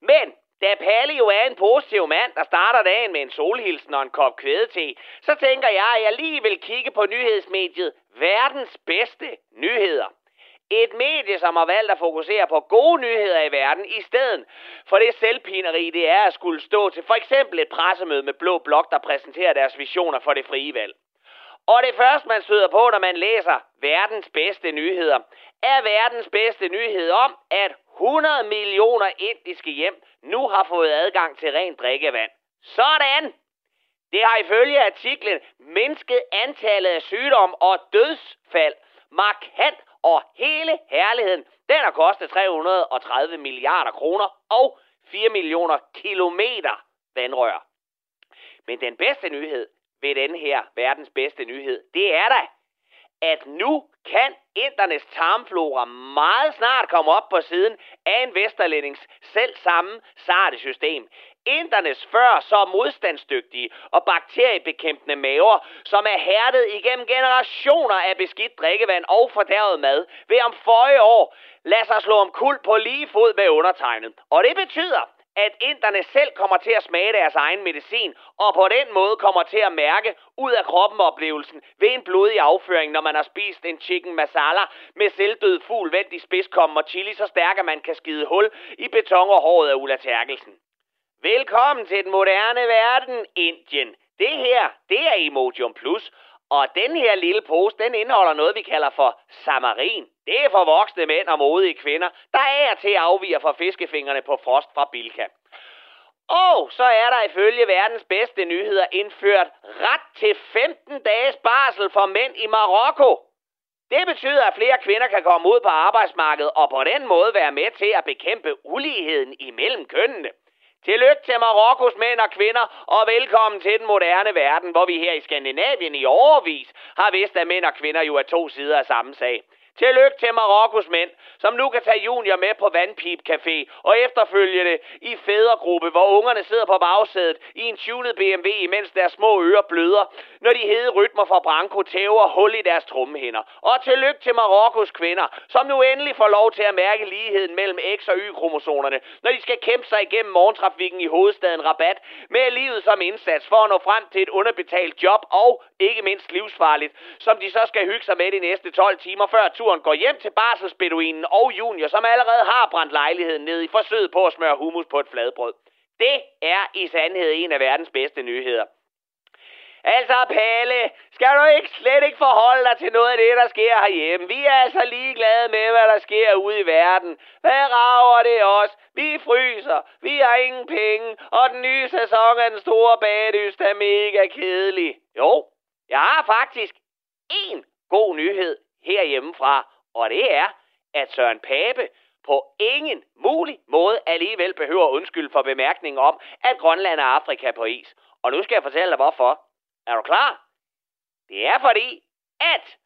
Men da Palle jo er en positiv mand, der starter dagen med en solhilsen og en kop kvædete, så tænker jeg, at jeg lige vil kigge på nyhedsmediet Verdens Bedste Nyheder. Et medie, som har valgt at fokusere på gode nyheder i verden, i stedet for det selvpineri, det er at skulle stå til for eksempel et pressemøde med Blå Blok, der præsenterer deres visioner for det frie valg. Og det første, man støder på, når man læser verdens bedste nyheder, er verdens bedste nyhed om, at 100 millioner indiske hjem nu har fået adgang til rent drikkevand. Sådan! Det har ifølge artiklen mindsket antallet af sygdom og dødsfald markant og hele herligheden, den har kostet 330 milliarder kroner og 4 millioner kilometer vandrør. Men den bedste nyhed ved den her verdens bedste nyhed, det er da, at nu kan indernes tarmflora meget snart komme op på siden af en vesterlændings selv samme sarte system indernes før så modstandsdygtige og bakteriebekæmpende maver, som er hærdet igennem generationer af beskidt drikkevand og fordærvet mad, vil om føje år lade sig slå om kul på lige fod med undertegnet. Og det betyder, at inderne selv kommer til at smage deres egen medicin, og på den måde kommer til at mærke ud af kroppen oplevelsen ved en blodig afføring, når man har spist en chicken masala med selvdød fugl vendt i spidskommen og chili så stærk, at man kan skide hul i beton og håret af Ulla Terkelsen. Velkommen til den moderne verden, Indien. Det her, det er Emodium Plus, og den her lille pose, den indeholder noget, vi kalder for samarin. Det er for voksne mænd og modige kvinder, der er til at afvige fra fiskefingrene på frost fra Bilka. Og så er der ifølge verdens bedste nyheder indført ret til 15 dages barsel for mænd i Marokko. Det betyder, at flere kvinder kan komme ud på arbejdsmarkedet og på den måde være med til at bekæmpe uligheden imellem kønnene. Tillykke til Marokkos mænd og kvinder, og velkommen til den moderne verden, hvor vi her i Skandinavien i overvis har vidst, at mænd og kvinder jo er to sider af samme sag. Tillykke til Marokkos mænd, som nu kan tage junior med på Vandpip Café og efterfølgende i fædregruppe, hvor ungerne sidder på bagsædet i en tunet BMW, imens deres små ører bløder, når de hede rytmer fra Branko tæver hul i deres trummehænder. Og tillykke til Marokkos kvinder, som nu endelig får lov til at mærke ligheden mellem X- og Y-kromosonerne, når de skal kæmpe sig igennem morgentrafikken i hovedstaden Rabat med livet som indsats for at nå frem til et underbetalt job og ikke mindst livsfarligt, som de så skal hygge sig med de næste 12 timer før turen går hjem til barselsbeduinen og junior, som allerede har brændt lejligheden ned i forsøget på at smøre hummus på et fladbrød. Det er i sandhed en af verdens bedste nyheder. Altså, Palle, skal du ikke slet ikke forholde dig til noget af det, der sker herhjemme? Vi er altså ligeglade med, hvad der sker ude i verden. Hvad rager det os? Vi fryser, vi har ingen penge, og den nye sæson af den store bagdyst er mega kedelig. Jo, jeg har faktisk en god nyhed herhjemmefra, og det er, at Søren Pape på ingen mulig måde alligevel behøver undskyld for bemærkningen om, at Grønland er Afrika på is. Og nu skal jeg fortælle dig hvorfor. Er du klar? Det er fordi, at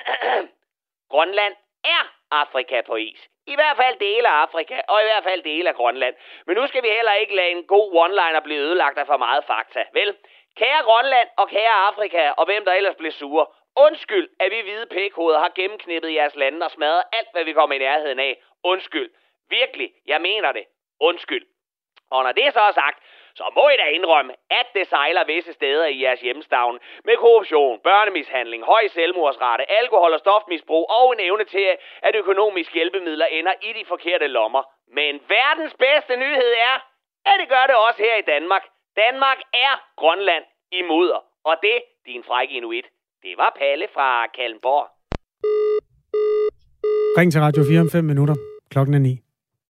Grønland er Afrika på is. I hvert fald dele af Afrika, og i hvert fald dele af Grønland. Men nu skal vi heller ikke lade en god one-liner blive ødelagt af for meget fakta. Vel, kære Grønland og kære Afrika, og hvem der ellers bliver sure, Undskyld, at vi hvide pækhoveder har gennemknippet jeres lande og smadret alt, hvad vi kommer i nærheden af. Undskyld. Virkelig, jeg mener det. Undskyld. Og når det så er sagt, så må I da indrømme, at det sejler visse steder i jeres hjemstavn med korruption, børnemishandling, høj selvmordsrate, alkohol- og stofmisbrug og en evne til, at økonomiske hjælpemidler ender i de forkerte lommer. Men verdens bedste nyhed er, at det gør det også her i Danmark. Danmark er Grønland i mudder. Og det, din frække inuit, det var Palle fra Kalmborg.
Ring til Radio 4 om 5 minutter. Klokken er 9.